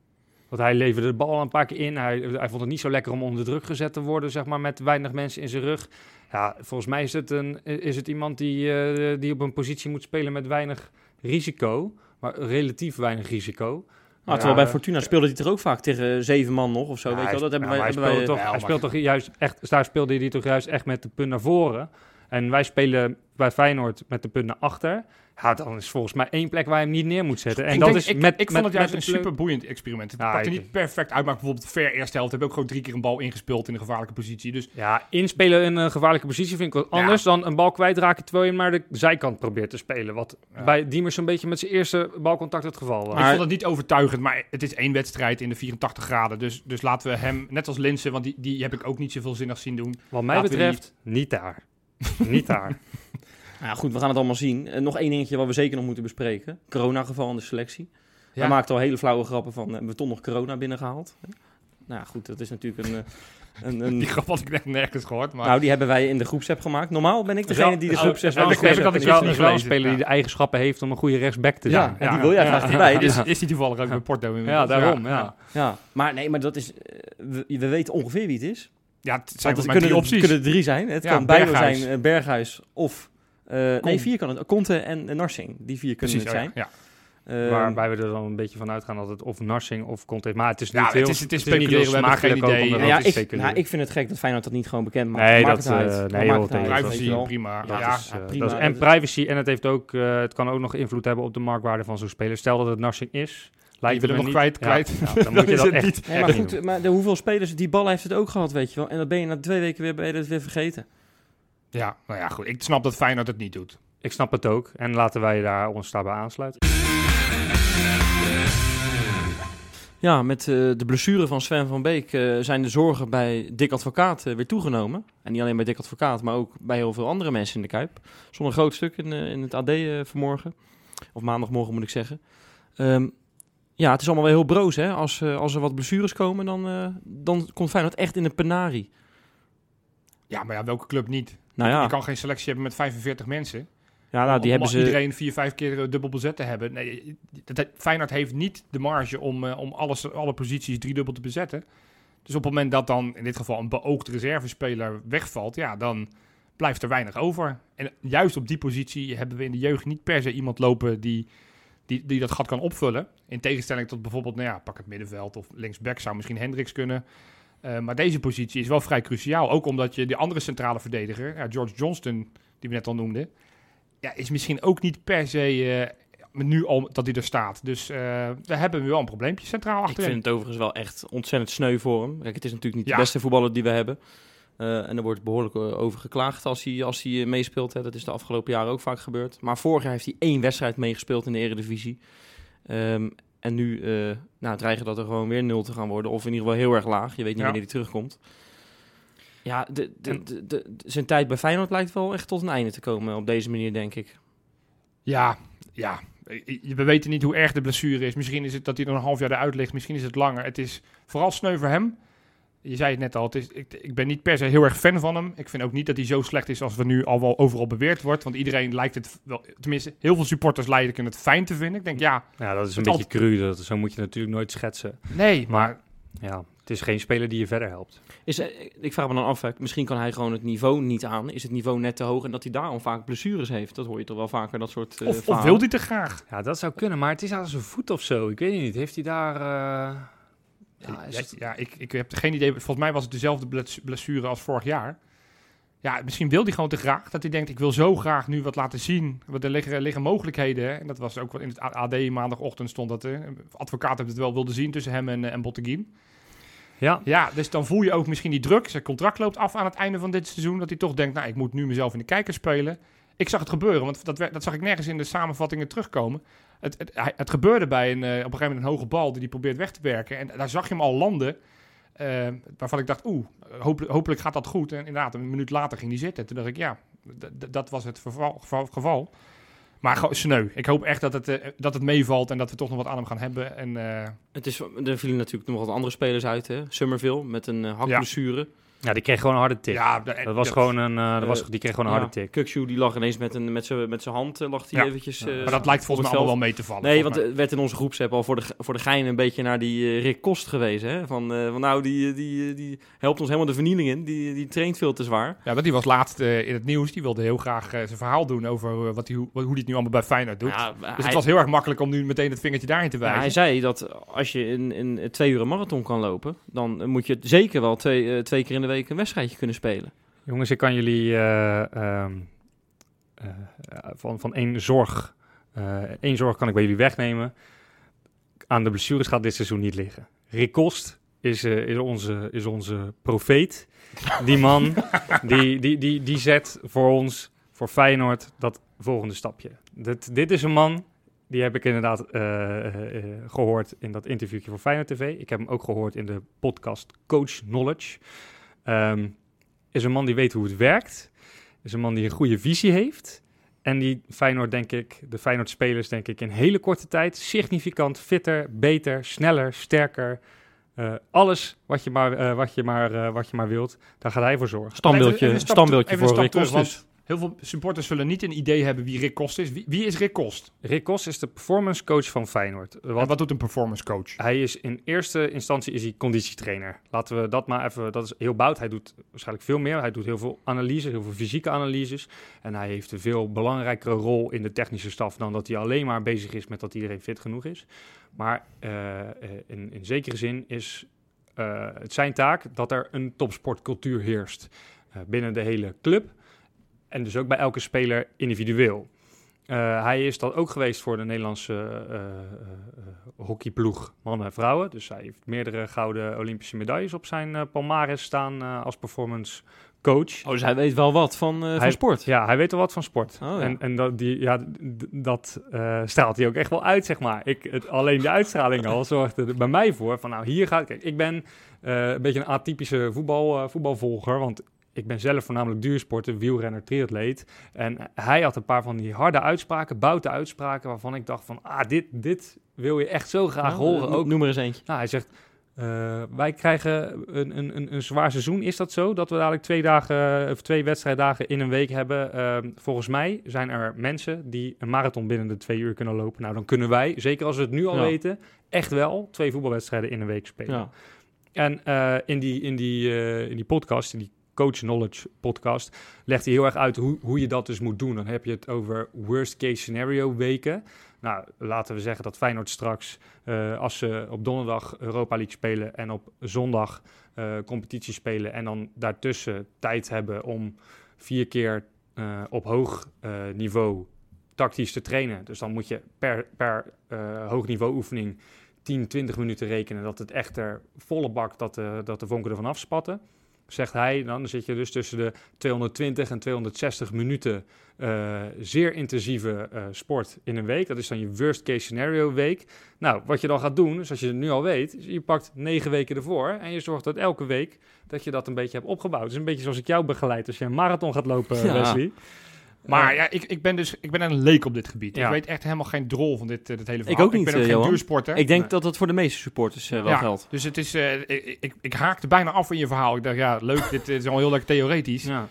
Want hij leverde de bal al een paar keer in. Hij, hij vond het niet zo lekker om onder druk gezet te worden, zeg maar, met weinig mensen in zijn rug. Ja, volgens mij is het, een, is het iemand die, eh, die op een positie moet spelen met weinig risico. Maar relatief weinig risico. Ah, terwijl bij Fortuna speelde hij toch ook vaak tegen zeven man nog of zo. Ja, weet je hij wel? Dat hebben wij, maar hebben hij wij, speelde toch, wel, hij maar- speelt toch juist echt, daar speelde hij toch juist echt met de punt naar voren. En wij spelen bij Feyenoord met de punt naar achter. Ja, dan is volgens mij één plek waar je hem niet neer moet zetten. En ik dat denk- is ik, met, ik vond met- het juist een super boeiend experiment. Het Ja, pakte niet perfect uit, maar bijvoorbeeld ver eerste helft heb ik ook gewoon drie keer een bal ingespeeld in een gevaarlijke positie. Dus Ja, inspelen in een gevaarlijke positie vind ik wat Ja. anders dan een bal kwijtraken terwijl je hem naar de zijkant probeert te spelen. Wat Ja. bij Diemers zo'n beetje met zijn eerste balcontact het geval was. ik vond het niet overtuigend, maar het is één wedstrijd in de 84 graden. Dus, dus laten we hem, net als Linsen, want die, die heb ik ook niet zoveel zinnig zien doen. Wat mij laten betreft, niet daar. niet daar. Nou ja, goed, we gaan het allemaal zien. En nog één dingetje wat we zeker nog moeten bespreken. Corona-geval in de selectie. Ja. We maakten al hele flauwe grappen van, hebben we toch nog corona binnengehaald? Nou ja, goed, dat is natuurlijk een... eh, een, een Die grap had ik net nergens gehoord, maar... nou, die hebben wij in de groepsapp gemaakt. Normaal ben ik degene die de groepsapp heb ik- ik al is wel, wel een speler die Ja. de eigenschappen heeft om een goede rechtsback te Ja, zijn. en die wil jij graag erbij. Dus, is, is die toevallig ook bij Porto Ja, daarom, ja. ja, maar nee, maar dat is... eh, We, we weten ongeveer wie het is. Ja, het zijn Want het kunnen, drie opties. kunnen er drie zijn. Het Ja, kan Berghuis. zijn, eh, Berghuis of... eh, nee, vier kan het. Conte en eh, Narsing. Die vier kunnen Precies, het oh zijn. ja. Ehm, Waarbij we er dan een beetje van uitgaan dat het of Narsing of Conte Maar het is Ja, niet het heel, is- het is speculeren, we hebben geen idee. ja, ik, speculeren. nou, ik vind het gek dat Feyenoord dat niet gewoon bekend maakt. Nee, Maakt dat, het uit. nee, joh, het uit, Privacy, prima. Ja, Ja, het is, Ja, eh, prima. dat is- en privacy, en het, heeft ook, eh, het kan ook nog invloed hebben op de marktwaarde van zo'n speler. Stel dat het Narsing is, lijkt wil het nog niet- kwijt- ja, kwijt. ja, dan moet je dat het echt, niet. Echt maar goed, maar de, hoeveel spelers, die bal heeft het ook gehad, weet je wel. En dat ben je na twee weken weer, ben je dat weer vergeten. Ja, nou ja, goed. Ik snap dat Feyenoord het niet doet. Ik snap het ook. En laten wij daar ons daarbij aansluiten. Ja, met eh, de blessure van Sven van Beek eh, zijn de zorgen bij Dick Advocaat eh, weer toegenomen. En niet alleen bij Dick Advocaat, maar ook bij heel veel andere mensen in de Kuip. Stond een groot stuk in, eh, in het AD eh, vanmorgen. Of maandagmorgen moet ik zeggen. Ehm, ja, het is allemaal wel heel broos hè. Als, eh, als er wat blessures komen, dan, eh, dan komt Feyenoord echt in een penarie. Ja, maar ja, welke club niet? Nou ja, Je kan geen selectie hebben met 45 mensen. ja nou, die om hebben ze... iedereen vier, vijf keer eh, dubbel bezet te hebben. Nee, dat- Feyenoord heeft niet de marge om, eh, om alles, alle posities driedubbel te bezetten. Dus op het moment dat dan in dit geval een beoogd reservespeler wegvalt, ja, dan blijft er weinig over. En juist op die positie hebben we in de jeugd niet per se iemand lopen die, die, die dat gat kan opvullen. In tegenstelling tot bijvoorbeeld, nou ja, pak het middenveld of linksback zou misschien Hendricks kunnen. Eh, maar deze positie is wel vrij cruciaal. Ook omdat je de andere centrale verdediger, ja, George Johnston, die we net al noemden, ja, is misschien ook niet per se eh, nu al dat hij er staat. Dus eh we hebben wel een probleempje centraal Ik achterin. vind het overigens wel echt ontzettend sneu voor hem. Kijk, het is natuurlijk niet Ja. de beste voetballer die we hebben. En er wordt behoorlijk eh, over geklaagd als hij, als hij meespeelt. Hè. Dat is de afgelopen jaren ook vaak gebeurd. Maar vorig jaar heeft hij één wedstrijd meegespeeld in de Eredivisie. Ehm, en nu eh nou, dreigen dat er gewoon weer nul te gaan worden. Of in ieder geval heel erg laag. Je weet niet Ja. wanneer hij terugkomt. Ja, de, de, de- zijn tijd bij Feyenoord lijkt wel echt tot een einde te komen op deze manier, denk ik. Ja, ja. We weten niet hoe erg de blessure is. Misschien is het dat hij er een half jaar eruit ligt. Misschien is het langer. Het is vooral sneu voor hem. Je zei het net al, het is, ik, ik ben niet per se heel erg fan van hem. Ik vind ook niet dat hij zo slecht is als we nu al wel overal beweerd wordt. Want iedereen lijkt het wel, tenminste, heel veel supporters lijken het fijn te vinden. Ik denk, ja, Ja, dat is een beetje cru. Dat, zo moet je natuurlijk nooit schetsen. nee, maar Maar ja, het is geen speler die je verder helpt. Is, eh, ik vraag me dan af, hè, misschien kan hij gewoon het niveau niet aan. Is het niveau net te hoog en dat hij daarom vaak blessures heeft? Dat hoor je toch wel vaker, dat soort eh of, wil hij te graag? Ja, dat zou kunnen. Maar het is aan zijn voet of zo. Ik weet niet. Heeft hij daar... eh, Ja, is het- ja ik, ik heb geen idee. Volgens mij was het dezelfde bless- blessure als vorig jaar. Ja, misschien wil hij gewoon te graag. Dat hij denkt, ik wil zo graag nu wat laten zien. Want er liggen, er liggen mogelijkheden. hè. En dat was ook wat in het AD maandagochtend stond dat. de advocaat heeft het wel wilde zien tussen hem en, eh, en Botteguin. Ja, Ja, dus dan voel je ook misschien die druk. Zijn contract loopt af aan het einde van dit seizoen. Dat hij toch denkt, nou, ik moet nu mezelf in de kijker spelen. Ik zag het gebeuren, want dat, dat zag ik nergens in de samenvattingen terugkomen. Het, het, het gebeurde bij een, eh, op een gegeven moment een hoge bal die hij probeert weg te werken. En daar zag je hem al landen. eh, waarvan ik dacht, oeh, hopelijk, hopelijk gaat dat goed. En inderdaad, een minuut later ging hij zitten. Toen dacht ik, ja, dat was het verval- geval. geval. Maar gewoon sneu. Ik hoop echt dat het, eh, dat het meevalt en dat we toch nog wat aan hem gaan hebben. En, Het is, er vielen natuurlijk nog wat andere spelers uit, hè? Summerville met een hakblessure. ja die kreeg gewoon een harde tik. ja, dat was gewoon een... eh, dat was, Eh, die kreeg gewoon een harde tik. Kukshoe, die lag ineens met, een, met zijn met zijn hand, eh, lag hij Ja. eventjes... Ja. eh, Maar dat lijkt volgens mij allemaal wel mee te vallen. Nee, want er werd in onze groepsapp al voor de, voor de gein een beetje naar die eh, Rick Kost gewezen. Hè? Van, eh, van nou, die, die, die helpt ons helemaal de vernieling in. Die, die traint veel te zwaar. Ja, want die was laatst eh, in het nieuws. Die wilde heel graag zijn verhaal doen over wat hij, hoe, hoe hij het nu allemaal bij Feyenoord doet. Ja, dus hij, het was heel erg makkelijk om nu meteen het vingertje daarin te ja, wijzen. hij zei dat als je in, in een twee uur een marathon kan lopen, dan moet je zeker wel twee, twee keer in de week een wedstrijdje kunnen spelen. Jongens, ik kan jullie eh, ehm, eh, van, van één zorg... eh, één zorg kan ik bij jullie wegnemen. Aan de blessures gaat dit seizoen niet liggen. Rick Kost is, is, onze, is onze profeet. Die man, die, die, die, die zet voor ons, voor Feyenoord, dat volgende stapje. Dit, dit is een man, die heb ik inderdaad eh, eh, eh, gehoord in dat interviewtje voor Feyenoord TV. Ik heb hem ook gehoord in de podcast Coach Knowledge. Ehm, is een man die weet hoe het werkt. Is een man die een goede visie heeft. En die Feyenoord, denk ik, de Feyenoord-spelers, denk ik, in hele korte tijd significant fitter, beter, sneller, sterker. eh, alles wat je maar, eh, wat je maar, eh, wat je maar wilt, daar gaat hij voor zorgen. Standbeeldje, even standbeeldje voor Rick Kost Heel veel supporters zullen niet een idee hebben wie Rick Kost is. Wie, wie is Rick Kost? Rick Kos is de performance coach van Feyenoord. En Wat, wat doet een performance coach? hij is in eerste instantie is hij conditietrainer. Laten we dat maar even, dat is heel bout. Hij doet waarschijnlijk veel meer. Hij doet heel veel analyse, heel veel fysieke analyses. En hij heeft een veel belangrijkere rol in de technische staf dan dat hij alleen maar bezig is met dat iedereen fit genoeg is. Maar eh, eh, in, in zekere zin is eh, het zijn taak dat er een topsportcultuur heerst binnen de hele club. En dus ook bij elke speler individueel. Eh, hij is dat ook geweest voor de Nederlandse eh, eh, hockeyploeg mannen en vrouwen. Dus hij heeft meerdere gouden Olympische medailles op zijn palmares staan als performance coach. Oh, dus hij weet wel wat van, van sport. Ja, hij weet wel wat van sport. Oh, ja. En, en dat, die, ja, dat straalt hij ook echt wel uit, zeg maar. Ik, het, alleen de uitstraling al zorgde er bij mij voor van, nou, hier gaat... Kijk, ik ben een beetje een atypische voetbal, voetbalvolger, want ik ben zelf voornamelijk duursporter, wielrenner, triatleet. En hij had een paar van die harde uitspraken, boute uitspraken, waarvan ik dacht van, ah, dit, dit wil je echt zo graag Nou, horen. eh, Ook Noem maar eens eentje. nou, hij zegt, eh, wij krijgen een, een, een, een zwaar seizoen. Is dat zo? Dat we dadelijk twee, dagen, of twee wedstrijddagen in een week hebben? Ehm, volgens mij zijn er mensen die een marathon binnen de twee uur kunnen lopen. Nou, dan kunnen wij, zeker als we het nu al Ja. weten, echt wel twee voetbalwedstrijden in een week spelen. Ja. En eh, in, die, in, die, eh, in die podcast, in die Coach Knowledge podcast, legt hij heel erg uit hoe, hoe je dat dus moet doen. Dan heb je het over worst case scenario weken. Nou, laten we zeggen dat Feyenoord straks, eh, als ze op donderdag Europa League spelen en op zondag eh, competitie spelen en dan daartussen tijd hebben om vier keer eh, op hoog niveau tactisch te trainen. Dus dan moet je per, per hoog niveau oefening 10, 20 minuten rekenen dat het echt er volle bak dat de, dat de vonken ervan afspatten. Zegt hij, dan zit je dus tussen de 220 en 260 minuten eh, zeer intensieve eh, sport in een week. Dat is dan je worst case scenario week. Nou, wat je dan gaat doen, is als je het nu al weet, is je pakt negen weken ervoor en je zorgt dat elke week dat je dat een beetje hebt opgebouwd. Het is een beetje zoals ik jou begeleid als je een marathon gaat lopen, Ja. Wesley. Maar ja, ik, ik ben dus ik ben een leek op dit gebied. Ja. Ik weet echt helemaal geen drol van dit, eh, dit hele Ik verhaal. ook niet, Ik ben ook eh, geen duursporter. Ik denk Nee. dat dat voor de meeste supporters eh, wel Ja. geldt. Dus het is, eh, ik, ik, ik haakte bijna af in je verhaal. Ik dacht, ja, leuk, dit is al heel leuk theoretisch. Ja.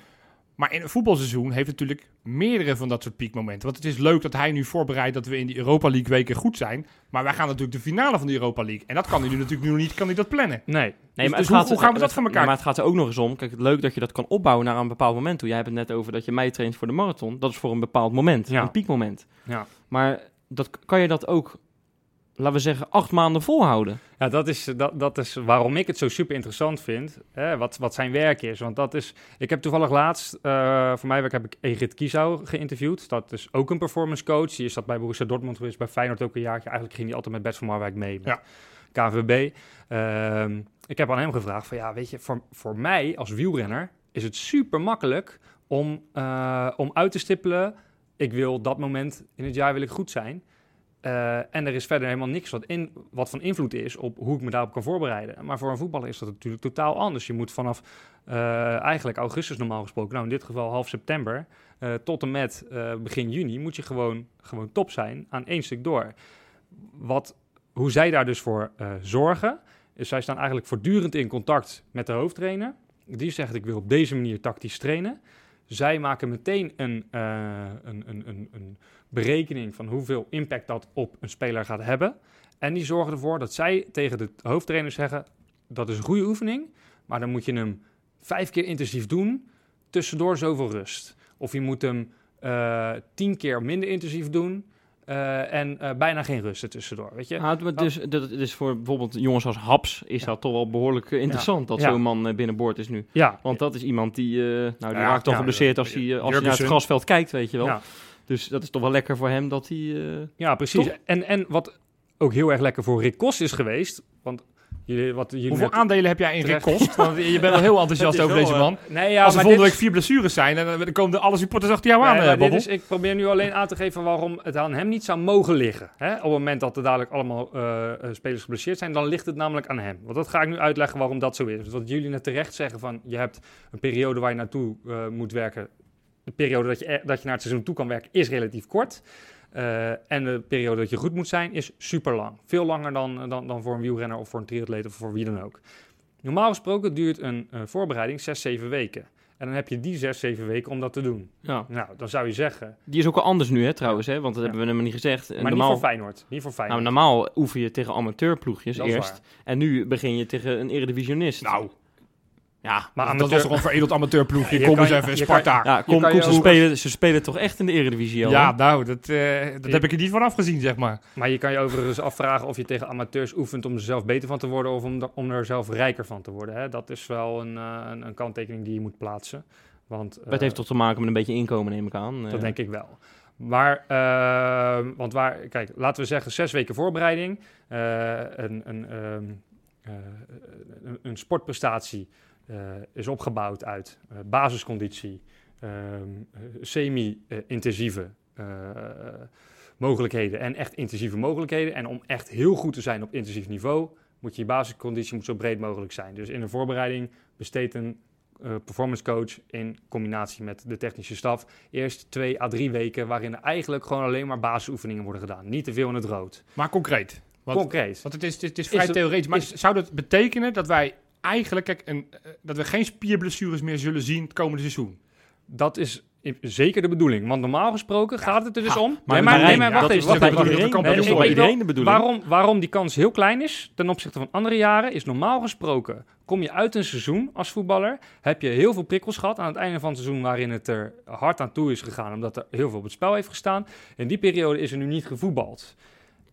Maar in een voetbalseizoen heeft natuurlijk meerdere van dat soort piekmomenten. Want het is leuk dat hij nu voorbereidt dat we in die Europa League weken goed zijn. Maar wij gaan natuurlijk de finale van de Europa League. En dat kan hij nu natuurlijk nu nog niet, kan hij dat plannen. Nee. Nee, Dus- maar dus gaat, hoe- gaan we dat van elkaar- maar het gaat er ook nog eens om. Kijk, het leuk dat je dat kan opbouwen naar een bepaald moment toe. Jij hebt het net over dat je mij traint voor de marathon. Dat is voor een bepaald moment, Ja. een piekmoment. Ja. Maar dat, kan je dat ook, laten we zeggen, acht maanden volhouden? Ja, dat is, dat, dat is waarom ik het zo super interessant vind. Hè, wat, wat zijn werk is. Want dat is. Ik heb toevallig laatst. eh, voor mijn werk heb ik Egrid Kiesau geïnterviewd. Dat is ook een performance coach. Die is dat bij Borussia Dortmund geweest. Bij Feyenoord ook een jaartje. Eigenlijk ging hij altijd met Bert van Marwijk mee. Met KVB. Ehm, ik heb aan hem gevraagd: van ja, weet je, voor, voor mij als wielrenner is het super makkelijk om, eh, om uit te stippelen. Ik wil dat moment in het jaar wil ik goed zijn. Eh, en er is verder helemaal niks wat, in, wat van invloed is op hoe ik me daarop kan voorbereiden. Maar voor een voetballer is dat natuurlijk totaal anders. Je moet vanaf eh, eigenlijk augustus normaal gesproken, nou in dit geval half september, eh, tot en met begin juni, moet je gewoon, gewoon top zijn aan één stuk door. Wat, hoe zij daar dus voor zorgen, is zij staan eigenlijk voortdurend in contact met de hoofdtrainer. Die zegt ik wil op deze manier tactisch trainen. Zij maken meteen een, een, een, een, een berekening van hoeveel impact dat op een speler gaat hebben. En die zorgen ervoor dat zij tegen de hoofdtrainer zeggen: dat is een goede oefening, maar dan moet je hem vijf keer intensief doen, tussendoor zoveel rust. Of je moet hem eh, tien keer minder intensief doen eh, en eh, bijna geen rust ertussendoor. Weet je? Ja, maar dus, dat is voor bijvoorbeeld jongens als Haps is Ja. dat toch wel behoorlijk eh, interessant dat zo'n man binnenboord is nu. Ja, Want dat is iemand die, nou, die raakt ja, geblesseerd als hij, als hij naar het grasveld kijkt, weet je wel. Dus dat is toch wel lekker voor hem dat hij... eh, ja precies. Toch? En, en wat ook heel erg lekker voor Rick Kos is geweest, want jullie, wat jullie Hoeveel aandelen heb jij in Rick. Kost? Want je bent wel heel enthousiast over deze wel, man. Nee, ja, Als er maar volgende week is- vier blessures zijn, dan, dan komen de alle supporters achter jou aan, Nee, eh, dit is, ik probeer nu alleen aan te geven waarom het aan hem niet zou mogen liggen. Hè? Op het moment dat er dadelijk allemaal eh, eh, spelers geblesseerd zijn, dan ligt het namelijk aan hem. Want dat ga ik nu uitleggen waarom dat zo is. Dus wat jullie net terecht zeggen van, je hebt een periode waar je naartoe eh, moet werken. De periode dat je, dat je naar het seizoen toe kan werken is relatief kort. Eh, en de periode dat je goed moet zijn is super lang. Veel langer dan, dan, dan voor een wielrenner of voor een triatleet of voor wie dan ook. Normaal gesproken duurt een eh, voorbereiding 6, 7 weken. En dan heb je die 6, 7 weken om dat te doen. ja. Nou, dan zou je zeggen. Die is ook al anders nu, hè, trouwens, hè? Want dat Ja. hebben we helemaal niet gezegd. Maar normaal, niet voor Feyenoord. Niet voor Feyenoord. nou, normaal oefen je tegen amateurploegjes eerst. En nu begin je tegen een eredivisionist. Nou, ja. Maar dat amateur- was toch een veredeld amateurploegje. Je Kom eens even, je Sparta. Ja, kom, kom, ze, ook- spelen, ze spelen toch echt in de eredivisie al, Ja, nou, dat, eh, dat Je- heb ik er niet van afgezien, zeg maar. Maar je kan je overigens afvragen of je tegen amateurs oefent om er zelf beter van te worden of om, er- om er zelf rijker van te worden. Hè? Dat is wel een, eh, een, een kanttekening die je moet plaatsen. Want, eh, Dat heeft toch te maken met een beetje inkomen, neem ik aan. Dat Eh, denk ik wel. Maar, eh, want waar, kijk, laten we zeggen zes weken voorbereiding, eh, een, een, ehm, eh, een, een sportprestatie eh, is opgebouwd uit eh, basisconditie, ehm, eh, semi-intensieve eh, mogelijkheden en echt intensieve mogelijkheden. En om echt heel goed te zijn op intensief niveau, moet je je basisconditie moet zo breed mogelijk zijn. Dus in een voorbereiding besteedt een eh, performance coach in combinatie met de technische staf eerst twee à drie weken waarin er eigenlijk gewoon alleen maar basisoefeningen worden gedaan. Niet te veel in het rood. Maar concreet. Want, Concreet. want het is, het is vrij theoretisch. Maar is- zou dat betekenen dat wij eigenlijk kijk, een, eh, dat we geen spierblessures meer zullen zien het komende seizoen? Dat is zeker de bedoeling. Want normaal gesproken gaat het er dus om. Maar, nee, Marijn, nee, maar wacht even. is Wacht even. iedereen de bedoeling? Waarom, waarom die kans heel klein is ten opzichte van andere jaren, is normaal gesproken. Kom je uit een seizoen als voetballer, heb je heel veel prikkels gehad aan het einde van het seizoen waarin het er hard aan toe is gegaan, omdat er heel veel op het spel heeft gestaan. In die periode is er nu niet gevoetbald.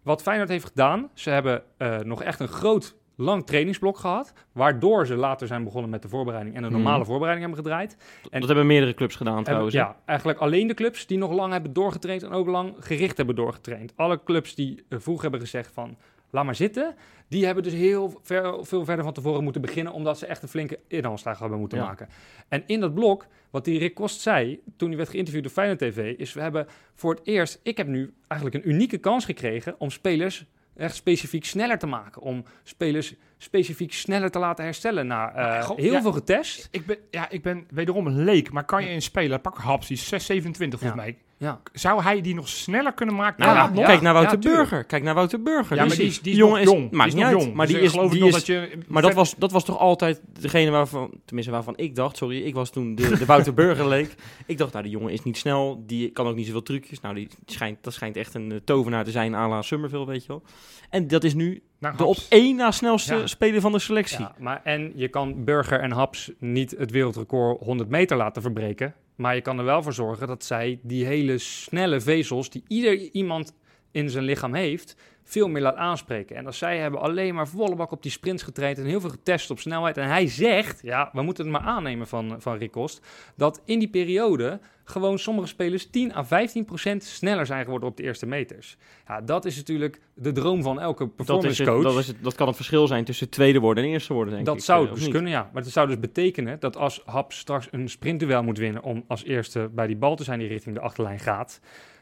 Wat Feyenoord heeft gedaan, ze hebben eh, nog echt een groot, lang trainingsblok gehad, waardoor ze later zijn begonnen met de voorbereiding en de normale Mhm. voorbereiding hebben gedraaid. En Dat hebben meerdere clubs gedaan, trouwens. ja, eigenlijk alleen de clubs die nog lang hebben doorgetraind en ook lang gericht hebben doorgetraind. Alle clubs die eh, vroeg hebben gezegd van laat maar zitten, die hebben dus heel ver, veel verder van tevoren moeten beginnen, omdat ze echt een flinke inhaalslag hebben moeten Ja. maken. En in dat blok, wat die Rick Kost zei toen hij werd geïnterviewd door Feyenoord TV, is we hebben voor het eerst, ik heb nu eigenlijk een unieke kans gekregen om spelers echt specifiek sneller te maken. Om spelers specifiek sneller te laten herstellen. Nou, eh, heel ja. veel getest. Ik ben, ja, ik ben wederom een leek, maar kan je een speler, pak Haps, die is 627 volgens mij. Ja. Zou hij die nog sneller kunnen maken? Nou, dan nou, nog? kijk naar Wouter. Burger. Kijk naar Wouter Burger. Ja, Die maar die is- is, die is jongen nog jong. maakt die niet is nog uit. jong. Maar Dus die ik is, geloof die nog is, dat je maar dat was, dat was toch altijd degene waarvan, tenminste waarvan ik dacht, sorry, ik was toen de, de Wouter Burger leek. Ik dacht, nou, die jongen is niet snel, die kan ook niet zoveel trucjes. Nou, die schijnt, dat schijnt echt een eh, tovenaar te zijn à la Summerville, weet je wel. En dat is nu naar de op één na snelste Ja. speler van de selectie. Ja, maar en je kan Burger en Haps niet het wereldrecord 100 meter laten verbreken. Maar je kan er wel voor zorgen dat zij die hele snelle vezels die ieder iemand in zijn lichaam heeft, veel meer laat aanspreken. En als zij hebben alleen maar volle bak op die sprints getraind en heel veel getest op snelheid. En hij zegt, ja, we moeten het maar aannemen van, van Rick Kost, dat in die periode gewoon sommige spelers 10 à 15 procent sneller zijn geworden op de eerste meters. Ja, dat is natuurlijk de droom van elke Dat, is performance het, coach. dat, is het, dat kan het verschil zijn tussen tweede worden en eerste worden, denk Dat ik. zou eh, dus niet? kunnen, ja. Maar het zou dus betekenen dat als Hap straks een sprintduel moet winnen om als eerste bij die bal te zijn die richting de achterlijn gaat,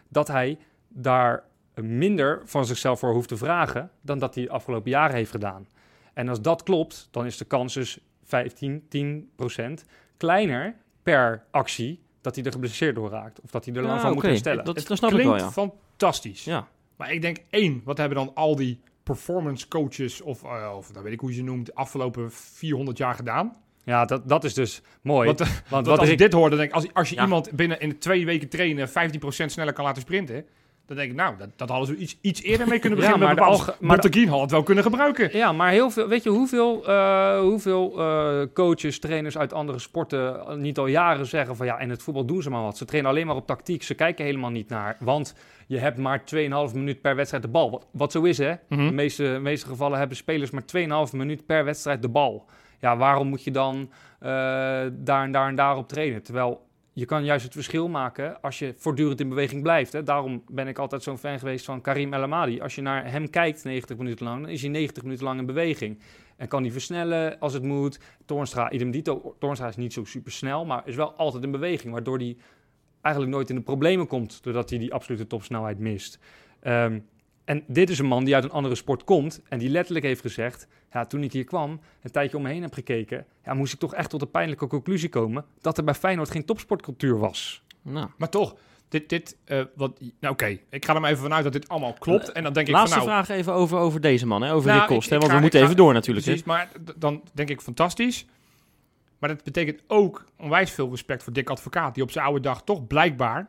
dat hij daar minder van zichzelf voor hoeft te vragen dan dat hij de afgelopen jaren heeft gedaan. En als dat klopt, dan is de kans dus 15, 10 procent kleiner per actie dat hij er geblesseerd door raakt. Of dat hij er lang Ja, van moet herstellen. Dat, Het dat snap ik klinkt wel, ja. fantastisch. ja. Maar ik denk één, wat hebben dan al die performance coaches of, eh, of nou weet ik hoe je ze noemt, de afgelopen 400 jaar gedaan? Ja, dat, dat is dus mooi. Want, eh, want Want wat als ik dit hoor, dan denk ik, als, als je Ja. iemand binnen in twee weken trainen 15% sneller kan laten sprinten, dan denk ik, nou, dat, dat hadden ze iets, iets eerder mee kunnen beginnen. maar maar de maar de- had het wel kunnen gebruiken. Ja, maar heel veel. Weet je hoeveel, eh, hoeveel eh, coaches, trainers uit andere sporten eh, niet al jaren zeggen van ja, in het voetbal doen ze maar wat. Ze trainen alleen maar op tactiek. Ze kijken helemaal niet naar. Want je hebt maar 2,5 minuut per wedstrijd de bal. Wat, wat zo is, hè? Mhm. De meeste, meeste gevallen hebben spelers maar 2,5 minuut per wedstrijd de bal. Ja, waarom moet je dan daar en daar en daar op trainen? Terwijl je kan juist het verschil maken als je voortdurend in beweging blijft. Hè? Daarom ben ik altijd zo'n fan geweest van Karim El Amadi. Als je naar hem kijkt 90 minuten lang, dan is hij 90 minuten lang in beweging. En kan hij versnellen als het moet. Toornstra, idem dito. Toornstra is niet zo super snel, maar is wel altijd in beweging. Waardoor hij eigenlijk nooit in de problemen komt, doordat hij die absolute topsnelheid mist. Ehm, en dit is een man die uit een andere sport komt en die letterlijk heeft gezegd: ja, toen ik hier kwam, een tijdje om me heen heb gekeken, ja, moest ik toch echt tot de pijnlijke conclusie komen dat er bij Feyenoord geen topsportcultuur was. Nou. Maar toch, dit, dit eh, wat, nou oké, ik ga er maar even vanuit dat dit allemaal klopt. En dan denk ik Laatste van nou, vraag even over, over deze man, hè, over Nou, Rick Kost. ik- hè, ik want ga- we moeten ik even door natuurlijk. hè. Precies, maar dan denk ik fantastisch. Maar dat betekent ook onwijs veel respect voor Dick Advocaat, die op zijn oude dag toch blijkbaar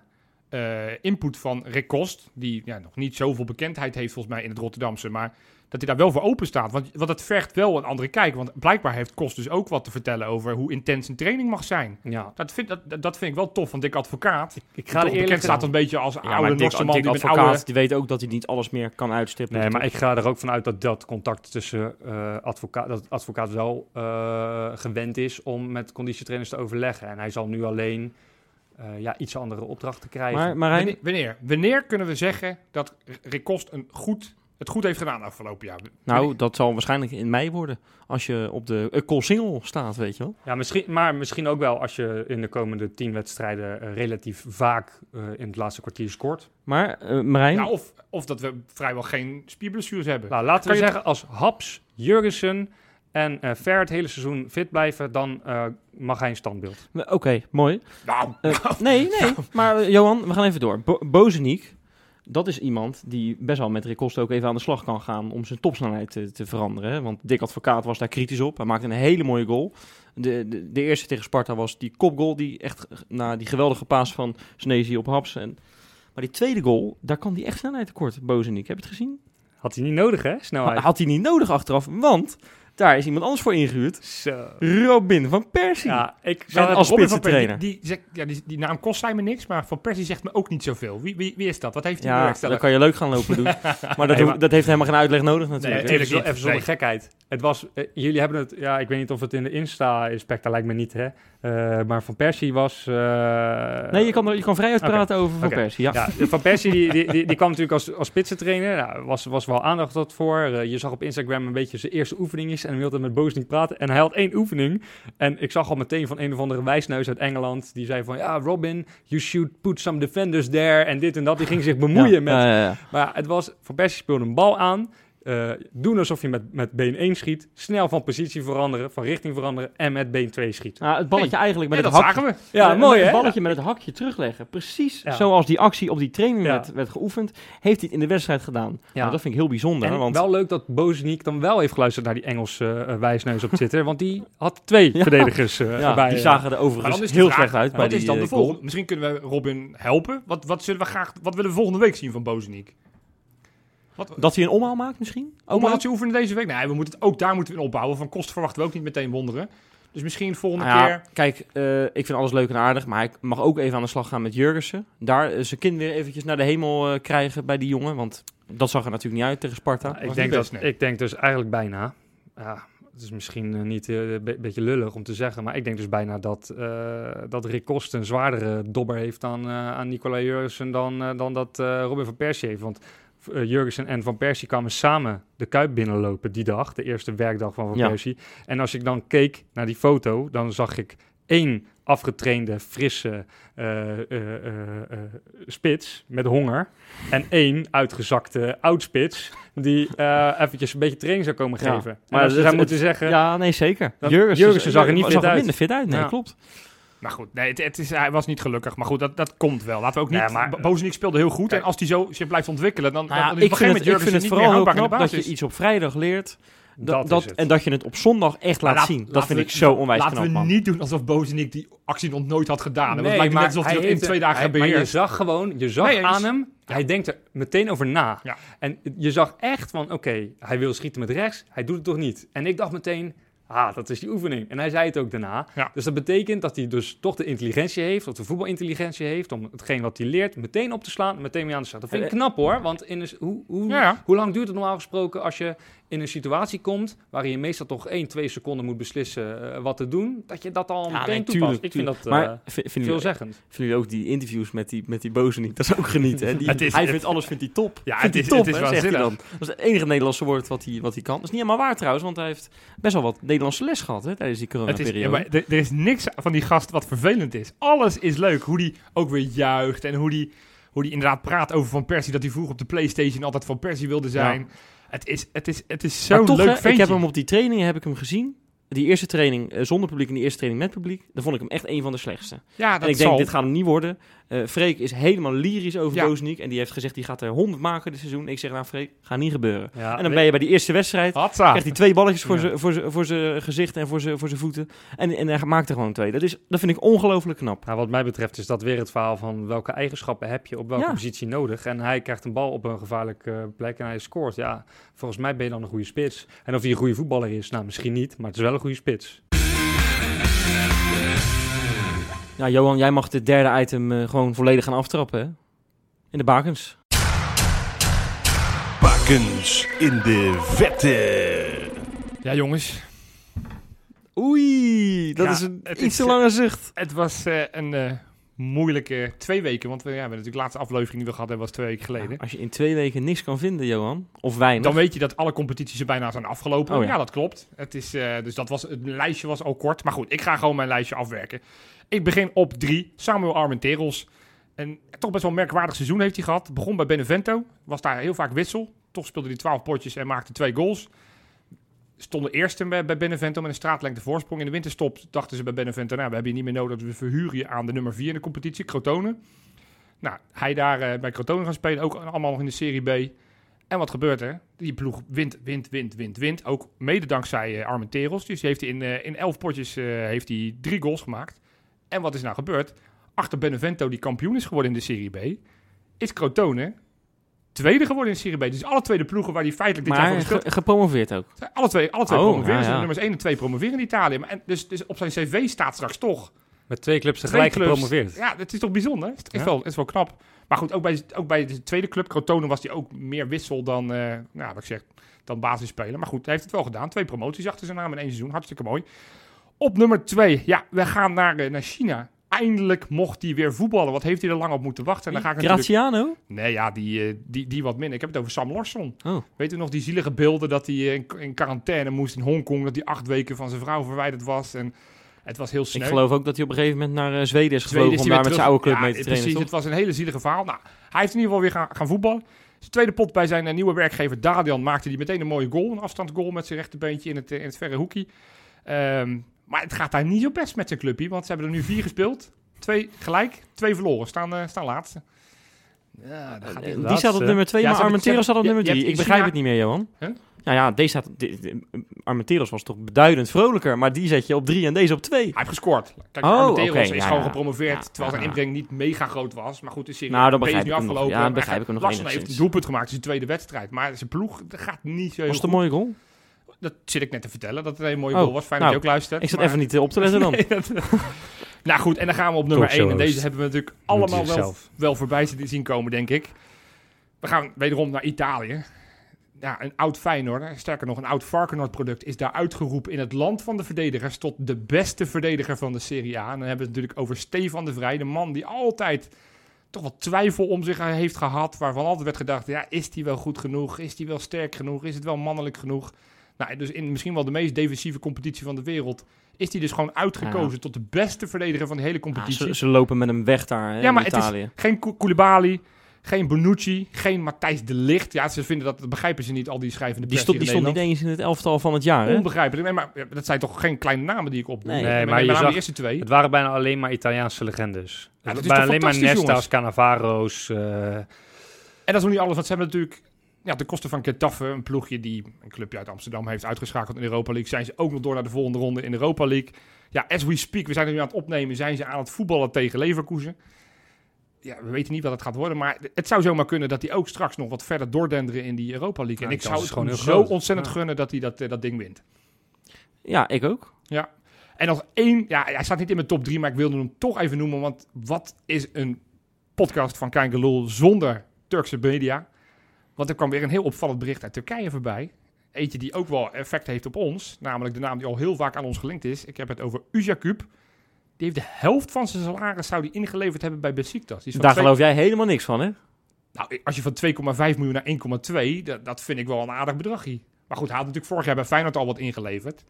eh, input van Rick Kost, die ja, nog niet zoveel bekendheid heeft volgens mij in het Rotterdamse, maar dat hij daar wel voor open staat. Want, want het vergt wel een andere kijk, want blijkbaar heeft Kost dus ook wat te vertellen over hoe intens een training mag zijn. Ja, Dat vind, dat, dat vind ik wel tof van Dick Advocaat. ik Ga ga er bekend eerlijk staat een beetje als Ja, oude Dick, man Dick die met advocaat, oude... die weet ook dat hij niet alles meer kan uitstippelen. Nee, maar toch? ik ga er ook vanuit dat dat contact tussen eh advocaat, dat advocaat wel eh, gewend is om met conditietrainers te overleggen. En hij zal nu alleen eh, ja, iets andere opdrachten krijgen. Maar Marijn, Wanneer, wanneer, kunnen we zeggen dat Rick Kost een goed, het goed heeft gedaan afgelopen jaar? nou, dat zal waarschijnlijk in mei worden. Als je op de uh, Colsingel staat, weet je wel. Ja, misschien, maar misschien ook wel als je in de komende tien wedstrijden eh, relatief vaak eh, in het laatste kwartier scoort. Maar eh, Marijn, Nou, of, of dat we vrijwel geen spierblessures hebben. Nou, laten we Kan zeggen, als Haps, Jurgensen en eh Ver het hele seizoen fit blijven, dan eh, mag hij een standbeeld. eh, oké, mooi. Nou, Eh, nee, nee, maar Johan, we gaan even door. Bo Bozeniek, dat is iemand die best wel met Rick Kost ook even aan de slag kan gaan om zijn topsnelheid te, te veranderen. Hè? Want Dick Advocaat was daar kritisch op. Hij maakte een hele mooie goal. De, de, de eerste tegen Sparta was die kopgoal, die echt na die geweldige paas van Snezi op Haps. En, maar die tweede goal, daar kan hij echt snelheid tekort, Bozeniek. Heb je het gezien? Had hij niet nodig, hè? Snelheid. Had hij niet nodig achteraf, want daar is iemand anders voor ingehuurd. Zo. Robin van Persie. Ja, ik het als Robin van spitsentrainer. Persie, Die, die, ja, die, die naam kost me niks, maar Van Persie zegt me ook niet zoveel. Wie, wie, wie is dat? Wat heeft hij Ja, bewerkstelligd? dan kan je leuk gaan lopen doen. Maar dat, Nee, hoef- maar- dat heeft helemaal geen uitleg nodig natuurlijk. Nee, hè? even, zonder Nee. gekheid. Het was, eh, jullie hebben het, ja, ik weet niet of het in de Insta is, dat lijkt me niet, hè. Eh, maar Van Persie was... eh, Nee, je kan, je kan vrij uitpraten over Van. Persie. Ja. Ja, Van Persie die, die, die, die kwam natuurlijk als, als spitsentrainer. Nou, was, was wel aandacht tot voor. Je zag op Instagram een beetje zijn eerste oefeningetjes en hij wilde met Boos praten. En hij had één oefening. En ik zag al meteen van een of andere wijsneus uit Engeland. Die zei van, ja, Robin, you should put some defenders there. En dit en dat. Die ging zich bemoeien Ja, met... Maar het was, Van Persie speelde een bal aan. Eh, doen alsof je met, met been 1 schiet. Snel van positie veranderen, van richting veranderen. En met been 2 schiet. Nou, het balletje eigenlijk met het dat hakje. zagen we. Ja, mooi Het hè? balletje met het hakje terugleggen. Precies Ja. zoals die actie op die training Ja. werd, werd geoefend, heeft hij het in de wedstrijd gedaan. Ja. Nou, dat vind ik heel bijzonder. En want wel leuk dat Bozeniek dan wel heeft geluisterd naar die Engelse eh, wijsneus op Twitter. Want die had twee Ja. verdedigers eh ja, erbij. die zagen er overigens heel vraag, slecht uit wat bij die is dan de volgende? Misschien kunnen we Robin helpen. Wat, wat, zullen we graag, wat willen we volgende week zien van Bozeniek? Wat, Dat hij een omhaal maakt misschien? Omhaaltje oefenen deze week? Nee, we moeten het, ook daar moeten we in opbouwen. Van kosten verwachten we ook niet meteen wonderen. Dus misschien volgende Nou ja, keer... Kijk, eh, ik vind alles leuk en aardig, maar hij mag ook even aan de slag gaan met Jurgensen. Daar eh, zijn kind weer eventjes naar de hemel eh, krijgen bij die jongen, want dat zag er natuurlijk niet uit tegen Sparta. Nou, ik, denk best, dat, nee. ik denk dus eigenlijk bijna. Ja, het is misschien niet een be- beetje lullig om te zeggen, maar ik denk dus bijna dat, eh, dat Rick Kost een zwaardere dobber heeft dan, eh, aan Nicola Jurgensen dan, dan dat eh, Robin van Persie heeft. Want eh, Jurgensen en Van Persie kwamen samen de Kuip binnenlopen die dag, de eerste werkdag van Van Ja. Persie. En als ik dan keek naar die foto, dan zag ik één afgetrainde, frisse eh, eh, spits met honger. En één uitgezakte oudspits die eventjes een beetje training zou komen Ja, geven. maar het- moeten zeggen... Ja, nee, zeker. Jurgensen, Jurgensen zag er niet fit uit. minder fit uit, nee, Ja. klopt. Maar goed, nee, het, het is, hij was niet gelukkig. Maar goed, dat, dat komt wel. Laten we ook niet... Nee, maar- Bo- Bozeniek speelde heel goed. Kijk. En als hij zo zich blijft ontwikkelen, dan, Nou ja, dan is op ik, vind het, ik vind het vooral heel knap dat je iets op vrijdag leert. Dat, Dat en dat je het op zondag echt laat laat- zien. Dat laten vind we- ik zo onwijs Laten knap, we man. niet doen alsof Bozeniek die actie nog nooit had gedaan. Nee, het lijkt maar net alsof hij dat in twee dagen hij- Maar je zag gewoon, je zag Nee, aan hem, hij denkt er meteen over na. Ja. En je zag echt van, oké, hij wil schieten met rechts, hij doet het toch niet. En ik dacht meteen, ah, dat is die oefening. En hij zei het ook daarna. Ja. Dus dat betekent dat hij dus toch de intelligentie heeft, of de voetbalintelligentie heeft, om hetgeen wat hij leert meteen op te slaan, meteen mee aan de slag. Dat vind ik Eh, knap hoor, want in een, hoe, hoe, Ja, ja. hoe lang duurt het normaal gesproken als je in een situatie komt waarin je meestal toch 1, 2 seconden moet beslissen eh, wat te doen, dat je dat al Ja, meteen nee, toepast. tuurlijk, ik vind dat eh, Maar v- vinden jullie, veelzeggend. vinden jullie ook die interviews met die, met die Bozeniek? Dat is ook genieten. Hè? Die, Het is- hij het- vindt alles vindt hij top. Ja, vindt het is- top, het is hè, zegt hij dan. Dat is het enige Nederlandse woord wat hij, wat hij kan. Dat is niet helemaal waar trouwens, want hij heeft best wel wat Nederlandse les gehad hè, tijdens die is, coronaperiode. ja, maar er, er is niks van die gast wat vervelend is. Alles is leuk. Hoe die ook weer juicht en hoe die, hoe die inderdaad praat over Van Persie. Dat hij vroeger op de Playstation altijd Van Persie wilde zijn. Het, is, het, is, het is toch, leuk ventje. ik heb hem op die trainingen heb ik hem gezien. Die eerste training eh, zonder publiek en die eerste training met publiek. Dan vond ik hem echt een van de slechtste. ja, dat en ik denk, zal. dit gaat hem niet worden. Eh Freek is helemaal lyrisch over Ja. Bozeniek. En die heeft gezegd, die gaat er 100 maken dit seizoen. Ik zeg, nou Freek, gaat niet gebeuren. Ja, en dan ben je bij die eerste wedstrijd. Hatsa. Krijgt hij twee balletjes voor Ja. zijn voor voor gezicht en voor zijn voor voeten. En, en hij maakt er gewoon twee. Dat, is, dat vind ik ongelooflijk knap. Nou, wat mij betreft is dat weer het verhaal van welke eigenschappen heb je op welke positie nodig. En hij krijgt een bal op een gevaarlijke eh, plek en hij scoort. Ja, volgens mij ben je dan een goede spits. En of hij een goede voetballer is, nou misschien niet, maar het is wel een goede spits. Ja, Johan, jij mag dit derde item eh, gewoon volledig gaan aftrappen. Hè? In de bakens. Bakens in de vette. Ja, jongens. Oei, dat Ja, is een het iets is, te eh, lange zucht. Het was eh, een eh, moeilijke twee weken. Want we, ja, we hebben natuurlijk de laatste aflevering die we gehad hebben was twee weken geleden. Als je in twee weken niks kan vinden, Johan, of weinig. Dan weet je dat alle competities er bijna zijn afgelopen. Oh ja. ja. dat klopt. Het is, eh, dus dat was, het lijstje was al kort. Maar goed, ik ga gewoon mijn lijstje afwerken. Ik begin op drie. Samuel Armenteros. Een toch best wel een merkwaardig seizoen heeft hij gehad. Begon bij Benevento. Was daar heel vaak wissel. Toch speelde hij 12 potjes en maakte twee goals. Stonden eerste bij, Benevento met een straatlengte voorsprong. In de winterstop dachten ze bij Benevento... Nou, we hebben je niet meer nodig. We verhuren je aan de nummer 4 in de competitie, Crotone. Nou, hij daar eh, bij Crotone gaan spelen. Ook allemaal nog in de Serie B. En wat gebeurt er? Die ploeg wint, wint, wint, wint, wint. Ook mede dankzij uh, Armenteros. Dus heeft in, eh, in elf potjes eh, heeft hij drie goals gemaakt. En wat is nou gebeurd? Achter Benevento, die kampioen is geworden in de Serie B, is Crotone tweede geworden in de Serie B. Dus alle tweede ploegen waar hij feitelijk dit jaar voor maar ge- gepromoveerd ook. alle twee, alle twee Oh, promoveren. ja, Ze ja. nummers 1 en 2 promoveren in Italië. Maar en dus, dus op zijn cv staat straks toch Met twee clubs twee tegelijk clubs. gepromoveerd. Ja, dat is toch bijzonder? Het is, Ja. wel, is wel knap. Maar goed, ook bij, ook bij de tweede club, Crotone, was hij ook meer wissel dan, eh nou, wat ik zeg, dan basisspeler. Maar goed, hij heeft het wel gedaan. Twee promoties achter zijn naam in één seizoen. Hartstikke mooi. Op nummer twee, ja, we gaan naar, eh, naar China. Eindelijk mocht hij weer voetballen. Wat heeft hij er lang op moeten wachten? En dan ga ik natuurlijk... Graziano? Nee, ja, die, eh, die, die wat minder. Ik heb het over Sam Larsson. Oh. Weet u nog die zielige beelden dat hij eh, in, in quarantaine moest in Hongkong? Dat hij acht weken van zijn vrouw verwijderd was. En het was heel Ik sneu. geloof ook dat hij op een gegeven moment naar Zweden is Zweden gevlogen is om daar met zijn oude club Ja, mee te trainen. Precies, toch? het was een hele zielige verhaal. Nou, hij heeft in ieder geval weer gaan, gaan voetballen. Zijn tweede pot bij zijn nieuwe werkgever Dadian maakte hij meteen een mooie goal. Een afstandsgoal met zijn rechterbeentje in het, in het verre hoekje. Ehm, maar het gaat daar niet zo best met zijn clubje, want ze hebben er nu vier gespeeld. Twee gelijk, twee verloren. Staan, eh, staan laatste. Ja, dat gaat niet Eh. Die staat op nummer 2, Ja, maar Armenteros staat op nummer je- 3. je Ik begrijp het niet meer, Johan. Huh? Nou ja, deze staat, de- de- Armenteros was toch beduidend vrolijker, maar die zet je op 3 en deze op 2. Hij heeft gescoord. Kijk, Oh, Armenteros is ja, gewoon ja. gepromoveerd, Ja, terwijl zijn inbreng niet mega groot was. Maar goed, de serie Nou, dan B is begrijp nu ik hem nog. afgelopen. Ja, dan Maar begrijp ik hem nog Larsson heeft een doelpunt gemaakt in zijn tweede wedstrijd. Maar zijn ploeg dat gaat niet zo heel Was het een mooie goal? Dat zit ik net te vertellen, dat het een mooie Oh, was. Fijn nou, dat je ook luistert. Ik zat maar- even niet op te letten dan. Nee, dat- nou goed, en dan gaan we op nummer 1. En deze hebben we natuurlijk allemaal wel, wel voorbij zien komen, denk ik. We gaan wederom naar Italië. Ja, een oud Feyenoord, sterker nog een oud Varkenoord product, is daar uitgeroepen in het land van de verdedigers tot de beste verdediger van de Serie A. En dan hebben we het natuurlijk over Stefan de Vrij, de man die altijd toch wat twijfel om zich heeft gehad, waarvan altijd werd gedacht, ja, is hij wel goed genoeg? Is hij wel sterk genoeg? Is het wel mannelijk genoeg? Nou, dus in misschien wel de meest defensieve competitie van de wereld is hij dus gewoon uitgekozen Ja. tot de beste verdediger van de hele Ja, competitie. ze, ze lopen met hem weg daar hè, Ja, maar in het is- Italië. Geen Kou- Koulibaly, geen Bonucci, geen Matthijs de Ligt. Ja, ze vinden dat, dat begrijpen ze niet, al die schrijvende Die pers stond, die stond niet eens in het elftal van het jaar. Hè? Onbegrijpelijk. Nee, maar ja, dat zijn toch geen kleine namen die ik opnoem. Nee. Maar je zag- de eerste twee. Het waren bijna alleen maar Italiaanse legendes. dat Het is waren alleen maar Nesta's, jongens? Cannavaro's. eh, En dat is nog niet alles, want ze hebben natuurlijk... Ja, de kosten van Getafe, een ploegje die een clubje uit Amsterdam heeft uitgeschakeld in de Europa League, zijn ze ook nog door naar de volgende ronde in de Europa League. Ja, as we speak, we zijn er nu aan het opnemen, zijn ze aan het voetballen tegen Leverkusen. Ja, we weten niet wat het gaat worden, maar het zou zomaar kunnen dat hij ook straks nog wat verder doordenderen in die Europa League. Ja, en ik zou het gewoon zo groot. ontzettend Ja. gunnen dat hij dat, eh, dat ding wint. Ja, ik ook. Ja. En nog één, ja, hij staat niet in mijn top drie, maar ik wilde hem toch even noemen, want wat is een podcast van Kein Gelul zonder Turkse media? Want er kwam weer een heel opvallend bericht uit Turkije voorbij. Eentje die ook wel effect heeft op ons, namelijk de naam die al heel vaak aan ons gelinkt is. Ik heb het over Ujakub. Die heeft de helft van zijn salaris zou die ingeleverd hebben bij Besiktas. Daar twee- geloof jij helemaal niks van, hè? nou, als je van 2,5 miljoen naar 1,2, dat, dat vind ik wel een aardig bedragje. Maar goed, hij had natuurlijk vorig jaar bij Feyenoord al wat ingeleverd.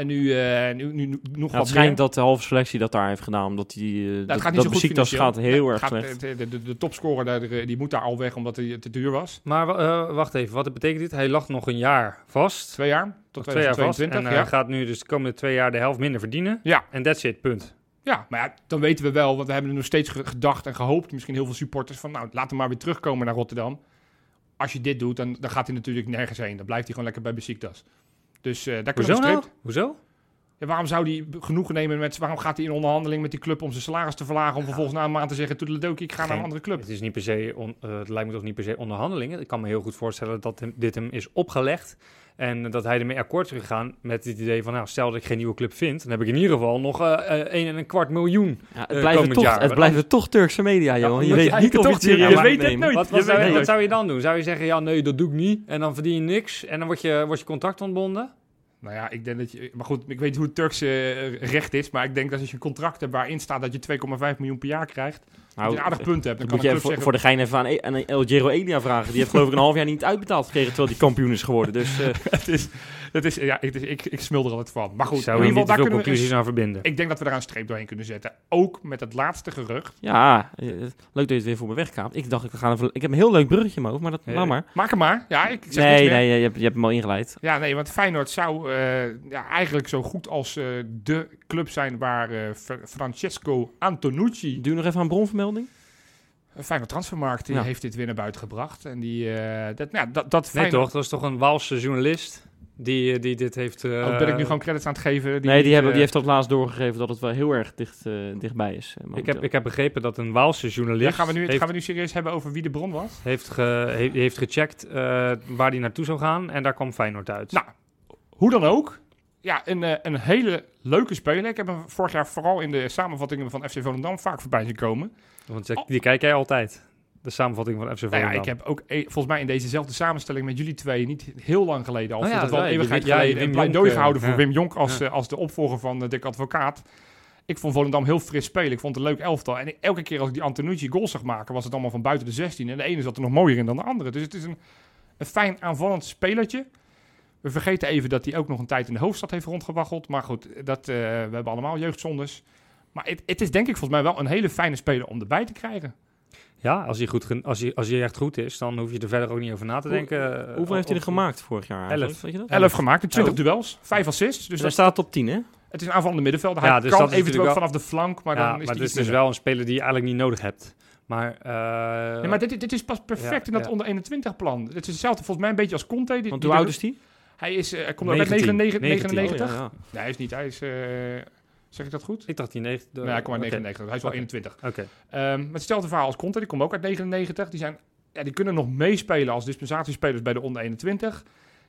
En nu, eh, nu, nu, nu nog Ja, wat het schijnt meer. dat de halve selectie dat daar heeft gedaan, omdat die, eh, Nou, dat, het gaat niet dat zo goed gaat heel Nee, erg gaat, slecht. eh, De, de, de topscorer daar, die moet daar al weg omdat hij te duur was. Maar eh, wacht even, wat betekent dit? Hij lag nog een jaar vast. Twee jaar, tot Twee jaar vast. 2022. En hij gaat nu dus de komende twee jaar de helft minder verdienen. ja. En that's it, punt. ja, maar ja, dan weten we wel, want we hebben er nog steeds ge- gedacht en gehoopt, misschien heel veel supporters, van nou, laat hem maar weer terugkomen naar Rotterdam. Als je dit doet, dan, dan gaat hij natuurlijk nergens heen. Dan blijft hij gewoon lekker bij Besiktas. Dus eh daar kunnen Hoezo we nou? Hoezo? Ja, waarom zou hij genoegen nemen met... Waarom gaat hij in onderhandeling met die club om zijn salaris te verlagen... om vervolgens na een maand te zeggen... Toedeledokie, ik ga naar een andere club. Het, is niet per se on- eh, het lijkt me toch niet per se onderhandelingen. Ik kan me heel goed voorstellen dat hem, dit hem is opgelegd. En dat hij ermee akkoord is gegaan met het idee van... Nou, stel dat ik geen nieuwe club vind... dan heb ik in ieder geval nog eh eh, 1 en een kwart miljoen. Ja, het eh, blijven, komend toch, jaar. het blijven toch Turkse media, joh. je weet niet of het serieus je weet het nemen. nooit. Wat, zou je, het wat zou je dan doen? Zou je zeggen, ja nee, dat doe ik niet. En dan verdien je niks. En dan word je, wordt je contract ontbonden. Nou ja, ik denk dat je... Maar goed, ik weet hoe het Turkse eh, recht is... maar ik denk dat als je een contract hebt waarin staat... dat je 2,5 miljoen per jaar krijgt... dat Nou, je een aardig punt hebt. Dan moet je voor, zeggen... voor de gein even aan, E- aan El Giro Elia vragen. Die heeft geloof ik een half jaar niet uitbetaald gekregen terwijl die kampioen is geworden. Dus eh, het is, het is, ja, ik, ik, ik smul er altijd van. Maar goed, zou in hier ieder geval, niet te daar kunnen we conclusies aan verbinden. Ik denk dat we daar een streep doorheen kunnen zetten. Ook met het laatste gerucht. ja, eh, leuk dat je het weer voor me wegkaapt. Ik dacht, ik, ga even, ik heb een heel leuk bruggetje in mijn hoofd, maar dat laat maar. Maak hem maar. Ja, ik zeg Nee, meer. nee, je hebt, je hebt hem al ingeleid. Ja, nee, want Feyenoord zou eh, ja, eigenlijk zo goed als eh, de club zijn waar eh, Fra- Francesco Antonucci, Doe je nog even aan bronvermelding? Een Feyenoord transfermarkt, die Ja. heeft dit weer naar buiten gebracht. En die, eh, dat, nou, dat, dat Nee toch? Dat is toch een Waalse journalist die, eh, die dit heeft... eh, Oh, ben ik nu gewoon credits aan het geven? nee, die, hebben, eh, die heeft het laatst doorgegeven dat het wel heel erg dicht, eh, dichtbij is. eh, ik, heb, ik heb begrepen dat een Waalse journalist ja, gaan, we nu, heeft, gaan we nu serieus hebben over wie de bron was? heeft, ge- he- heeft gecheckt eh, waar hij naartoe zou gaan. En daar kwam Feyenoord uit. Nou, Hoe dan ook. Ja, een, eh, een hele leuke speler. Ik heb hem vorig jaar vooral in de samenvattingen van FC Volendam vaak voorbij zien komen. Want die- die kijk jij altijd. De samenvatting van FC Nou Volendam. ja, ik heb ook eh, volgens mij in dezezelfde samenstelling met jullie twee niet heel lang geleden al. Oh ja, dat wel een eeuwigheid ja, geleden een pleidooi Jonk, eh, gehouden voor. Wim Jonk als, eh, als de opvolger van uh, Dick Advocaat. Ik vond Volendam heel fris spelen. Ik vond het een leuk elftal. En elke keer als ik die Antonucci goals zag maken, was het allemaal van buiten de 16. En de ene zat er nog mooier in dan de andere. Dus het is een, een fijn aanvallend spelertje. We vergeten even dat hij ook nog een tijd in de hoofdstad heeft rondgewaggeld. Maar goed, dat, eh, we hebben allemaal jeugdzondes. Maar het, het is denk ik volgens mij wel een hele fijne speler om erbij te krijgen. Ja, als hij, goed, als, hij, als hij echt goed is, dan hoef je er verder ook niet over na te denken. eh, Hoeveel heeft hij er gemaakt vorig jaar? Elf. Weet je dat? 11 gemaakt in 20 duels, 5 assists. Dus dat, daar staat op 10, hè? het is een aanvallende middenvelder. Ja, Hij dus kan dat is eventueel vanaf de flank, maar ja, dan maar is het hij is dus wel een speler die je eigenlijk niet nodig hebt. Maar, eh, Nee, maar dit, dit is pas perfect Ja, in dat ja. onder 21 plan. Het is hetzelfde volgens mij een beetje als Conte. Die, Want hoe oud is die? Hij is, eh, hij komt ook uit 19, 99. 19. Oh, ja, ja. Nee, hij is niet. Hij is, eh, zeg ik dat goed? ik dacht die 9. nee, hij komt uit oké. 99. Hij is wel Oké. 21. Oké. Ehm, met hetzelfde verhaal als Conte. Die komt ook uit 99. Die, zijn, ja, die kunnen nog meespelen als dispensatiespelers bij de onder 21.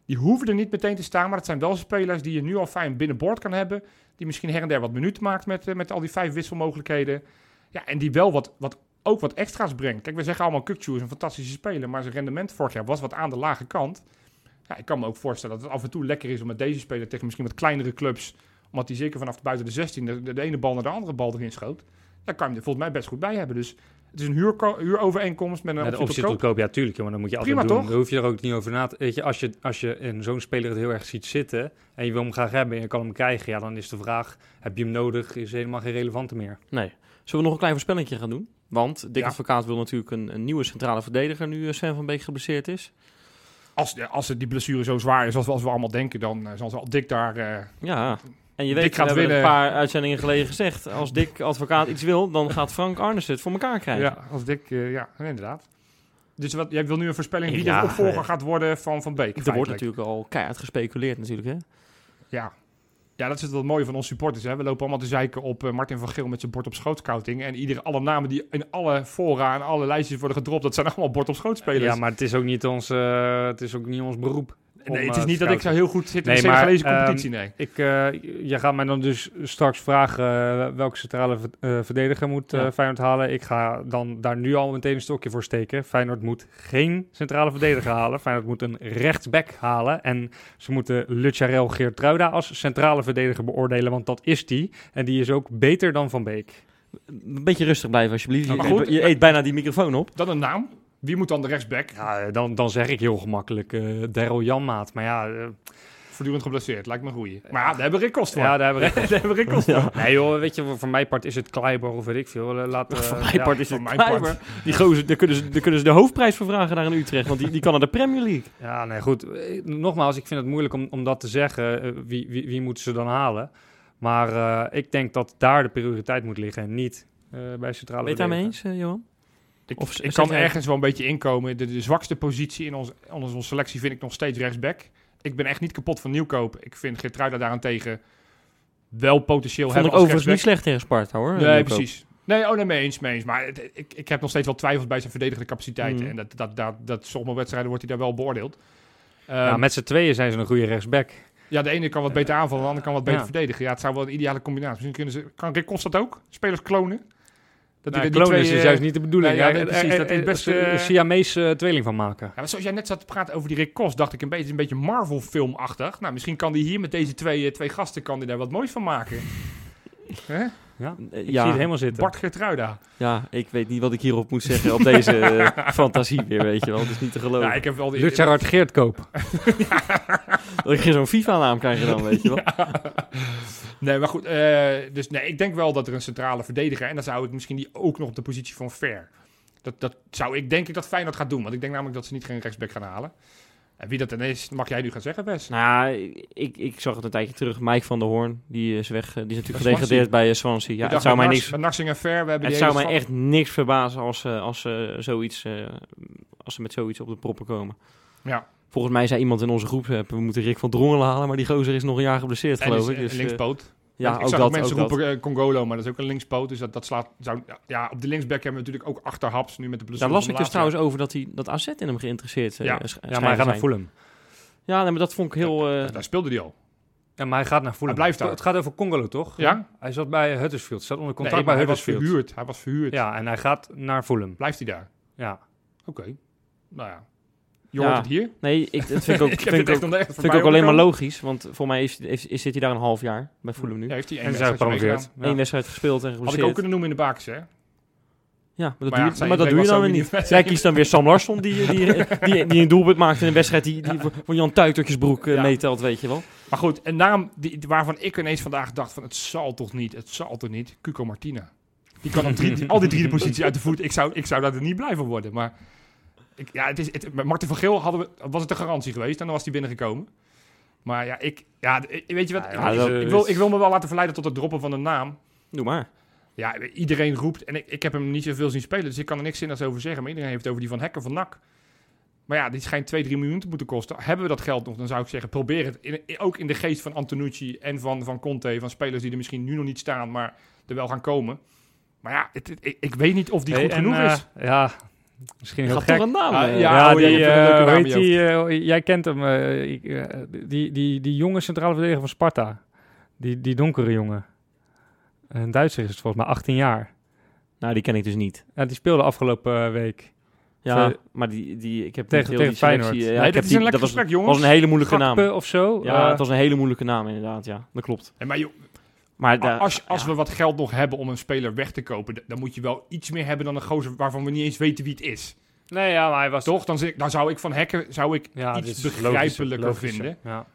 Die hoeven er niet meteen te staan. Maar het zijn wel spelers die je nu al fijn binnenboord kan hebben. Die misschien her en der wat minuten maakt met, eh, met al die vijf wisselmogelijkheden. Ja, en die wel wat, wat, ook wat extra's brengt. Kijk, we zeggen allemaal Kukçu is een fantastische speler. Maar zijn rendement vorig jaar was wat aan de lage kant. Ja, ik kan me ook voorstellen dat het af en toe lekker is om met deze speler tegen misschien wat kleinere clubs. Omdat hij zeker vanaf buiten de 16 de, de, de ene bal naar de andere bal erin schoot. Daar kan je er volgens mij best goed bij hebben. Dus het is een huurko- huurovereenkomst met een Met de optie optie tot tot koop. ja, tuurlijk. joh, Maar dan moet je altijd Prima, doen. toch? Daar hoef je er ook niet over na te... Weet je, als je, als je in zo'n speler het heel erg ziet zitten... en je wil hem graag hebben en je kan hem krijgen... ja, dan is de vraag, heb je hem nodig? Is helemaal geen relevante meer. Nee. Zullen we nog een klein voorspellingje gaan doen? Want Dick Ja. Advocaat wil natuurlijk een, een nieuwe centrale verdediger nu eh, Sven van Beek geblesseerd is. Als, als het die blessure zo zwaar is als we, als we allemaal denken, dan eh, zal ze al dik daar... eh, Ja. En je Dick weet, we hebben winnen. een paar uitzendingen geleden gezegd, als Dick Advocaat iets wil, dan gaat Frank Arnissen het voor elkaar krijgen. ja, als dik, eh, ja, inderdaad. Dus wat, jij wil nu een voorspelling wie Ja, de opvolger gaat worden van Van Beek. Er wordt natuurlijk al keihard gespeculeerd natuurlijk, hè? Ja. Ja, dat is het wat mooie van onze supporters. Hè. We lopen allemaal te zeiken op eh, Martin van Geel met zijn bord op schoot scouting. En iedere, alle namen die in alle fora en alle lijstjes worden gedropt, dat zijn allemaal bord op schoot spelers. Ja, maar het is ook niet ons, eh, het is ook niet ons beroep. Om, nee, het eh, is niet te dat ik zo heel goed zit in Nee, de maar, Senegalese ehm, competitie, nee. Ik, eh, jij gaat mij dan dus straks vragen eh, welke centrale ver- eh, verdediger moet eh. Feyenoord halen. Ik ga dan daar nu al meteen een stokje voor steken. Feyenoord moet geen centrale verdediger halen. Feyenoord moet een rechtsback halen. En ze moeten Lucharel Geertruida als centrale verdediger beoordelen, want dat is die. En die is ook beter dan Van Beek. Een beetje rustig blijven alsjeblieft. Je, Maar goed. je eet bijna die microfoon op. Dan een naam. Wie moet dan de rechtsback? Ja, dan, dan zeg ik heel gemakkelijk eh Daryl Janmaat. Maar ja, eh, Voortdurend geblesseerd, lijkt me goeie. Maar ja, daar hebben we Rick Kost voor. ja daar hebben we daar hebben we Rick Kost voor. Nee joh, weet je, voor mijn part is het Kleiber of weet ik veel. Eh, Laat, Voor mijn ja. part is het Kleiber. Die gozer, daar kunnen, ze, daar kunnen ze de hoofdprijs voor vragen daar in Utrecht, want die, die kan naar de Premier League. Ja, nee, goed. Nogmaals, ik vind het moeilijk om, om dat te zeggen. Wie, wie, wie moeten ze dan halen? Maar eh, ik denk dat daar de prioriteit moet liggen en niet eh, bij centrale Ben je het daarmee eens, Johan? Ik, Of ik kan ergens wel een beetje inkomen. De, de zwakste positie in ons, in onze selectie vind ik nog steeds rechtsback. Ik ben echt niet kapot van Nieuwkoop. Ik vind Geertruida daarentegen wel potentieel Vond hebben ik als overigens niet slecht tegen Sparta, hoor. Nee, Nieuwkoop. precies. Nee, oh nee, mee eens, mee eens. Maar het- ik, ik heb nog steeds wel twijfels bij zijn verdedigende capaciteiten. Mhm. En dat, dat, dat, dat sommige wedstrijden wordt hij daar wel beoordeeld. Ja, Ehm, met z'n tweeën zijn ze een goede rechtsback. ja, de ene kan wat beter aanvallen, de andere kan wat beter Ja. verdedigen. Ja, het zou wel een ideale combinatie. Misschien kunnen ze... Kan Rick Kost dat ook? Spelers klonen? Dat Nou, die- die klonen twee, is eh, juist niet de bedoeling. ja, Ja, er- precies, er- dat is best, eh, Siamese eh, tweeling van maken. Ja, zoals jij net zat te praten over die Rick Kost, dacht ik een beetje, een beetje Marvel-filmachtig. Nou, misschien kan die hier met deze twee, eh, twee gasten kan die daar wat moois van maken. Hè? Ja, ik ja, zie het helemaal zitten. Bart Gertruida. ja, ik weet niet wat ik hierop moet zeggen op deze eh, fantasie weer, weet je wel. Het is niet te geloven. Ja, ik heb wel die... Geertkoop. Dat ik geen zo'n FIFA-naam krijg dan, weet je wel. Nee, maar goed. eh, dus nee, ik denk wel dat er een centrale verdediger... en dan zou ik misschien die ook nog op de positie van Ver. Dat, dat zou ik denk ik dat Feyenoord gaat doen. Want ik denk namelijk dat ze niet geen rechtsback gaan halen. En wie dat dan is, mag jij nu gaan zeggen, Wes. Nou, ik, ik zag het een tijdje terug. Mike van der Hoorn, die is weg. eh, Die is natuurlijk gedegradeerd bij eh, Swansea. Ja, het zou mij niks... Narsing Ver, we hebben Het zou mij echt niks verbazen als, ze als, ze zoiets, eh, als ze met zoiets op de proppen komen. Ja. Volgens mij zei iemand in onze groep, eh, we moeten Rick van Drongelen halen, maar die gozer is nog een jaar geblesseerd, geloof ik. eh, Dus, eh, linkspoot. Ja, ik ook zag dat, ook mensen dat. roepen eh, Congolo, maar dat is ook een linkspoot. Dus dat, dat slaat... Zou, ja, op de linksback hebben we natuurlijk ook achterhaps nu met de blessure Daar las ik dus trouwens over dat, hij, dat AZ in hem geïnteresseerd eh, Ja. sch- Ja, maar hij gaat naar. Fulham. Ja, nee, maar dat vond ik heel... eh, Daar speelde hij al. Ja, maar hij gaat naar Fulham. Hij blijft daar. Het gaat over Congolo, toch? Ja? Hij zat bij Huddersfield. Staat onder Nee, contract maar bij hij was Huddersfield. verhuurd. Hij was verhuurd. Ja, en hij gaat naar Fulham. Blijft hij daar? Ja. Oké. Nou ja. Je Ja. hoort het hier. nee, ik, dat vind ik ook, ik vind ik ook, vind ik alleen maar logisch. Want voor mij is, is, is- zit hij daar een half jaar bij Fulham nu. Ja, heeft hij één meegedaan. Eén wedstrijd gespeeld en Had ik geblesseerd. ook kunnen noemen in de bakens, hè? Ja, maar dat, Maar ja, doe, maar dat doe je dan weer niet-. Jij kiest dan weer Sam Larsson, die, die, die, die een doelpunt maakt in een wedstrijd die, die voor- voor Jan Tuitertjesbroek eh, Ja. meetelt, weet je wel. Maar goed, een naam die, waarvan ik ineens vandaag dacht van het zal toch niet, het zal toch niet. Cuco Martina. Die kan op drie, al die drie positie uit de voet. Ik zou, ik zou daar er niet blij van worden. Maar ik, ja, het is, het, met Marten van Geel hadden we, was het een garantie geweest. En dan was hij binnengekomen. Maar ja, ik, ja, ik- weet je wat? Ja, ik, wil, ik wil me wel laten verleiden tot het droppen van de naam. Doe maar. Ja, iedereen roept, en ik, ik heb hem niet zoveel zien spelen, dus ik kan er niks zinnigs over zeggen. Maar iedereen heeft het over die van Hekker van NAC. Maar ja, die schijnt 2, 3 miljoen te moeten kosten. Hebben we dat geld nog, dan zou ik zeggen, probeer het. In, in- ook in de geest van Antonucci en van, van Conte, van spelers die er misschien nu nog niet staan, maar er wel gaan komen. Maar ja, het, het- ik, ik weet niet of die Hey, goed en, genoeg eh, is. Ja, misschien heel Gaat gek. toch een naam? Ah, eh, ja. Ja, oh, die, eh, in heet je die, eh, jij kent hem, eh, ik, die, die, die jonge centrale verdediger van Sparta. Die, die donkere jongen. Een Duitser is het volgens mij, 18 jaar. Nou, die ken ik dus niet. Ja, die speelde afgelopen week. Ja, Ze- maar die, die, ik heb Tegen- tegen die Feyenoord. ja, nee, ik dit heb is die- een lekker dat was, gesprek, jongens. was een hele moeilijke naam. Of zo. Ja, het was een hele moeilijke naam inderdaad, ja. Dat klopt. En maar joh, Maar als als ja. we wat geld nog hebben om een speler weg te kopen, dan moet je wel iets meer hebben dan een gozer waarvan we niet eens weten wie het is. Nee, ja, maar hij was Toch? Dan, dan zou ik van Hekken zou ik Ja, iets logischer- begrijpelijker logischer. vinden. Ja.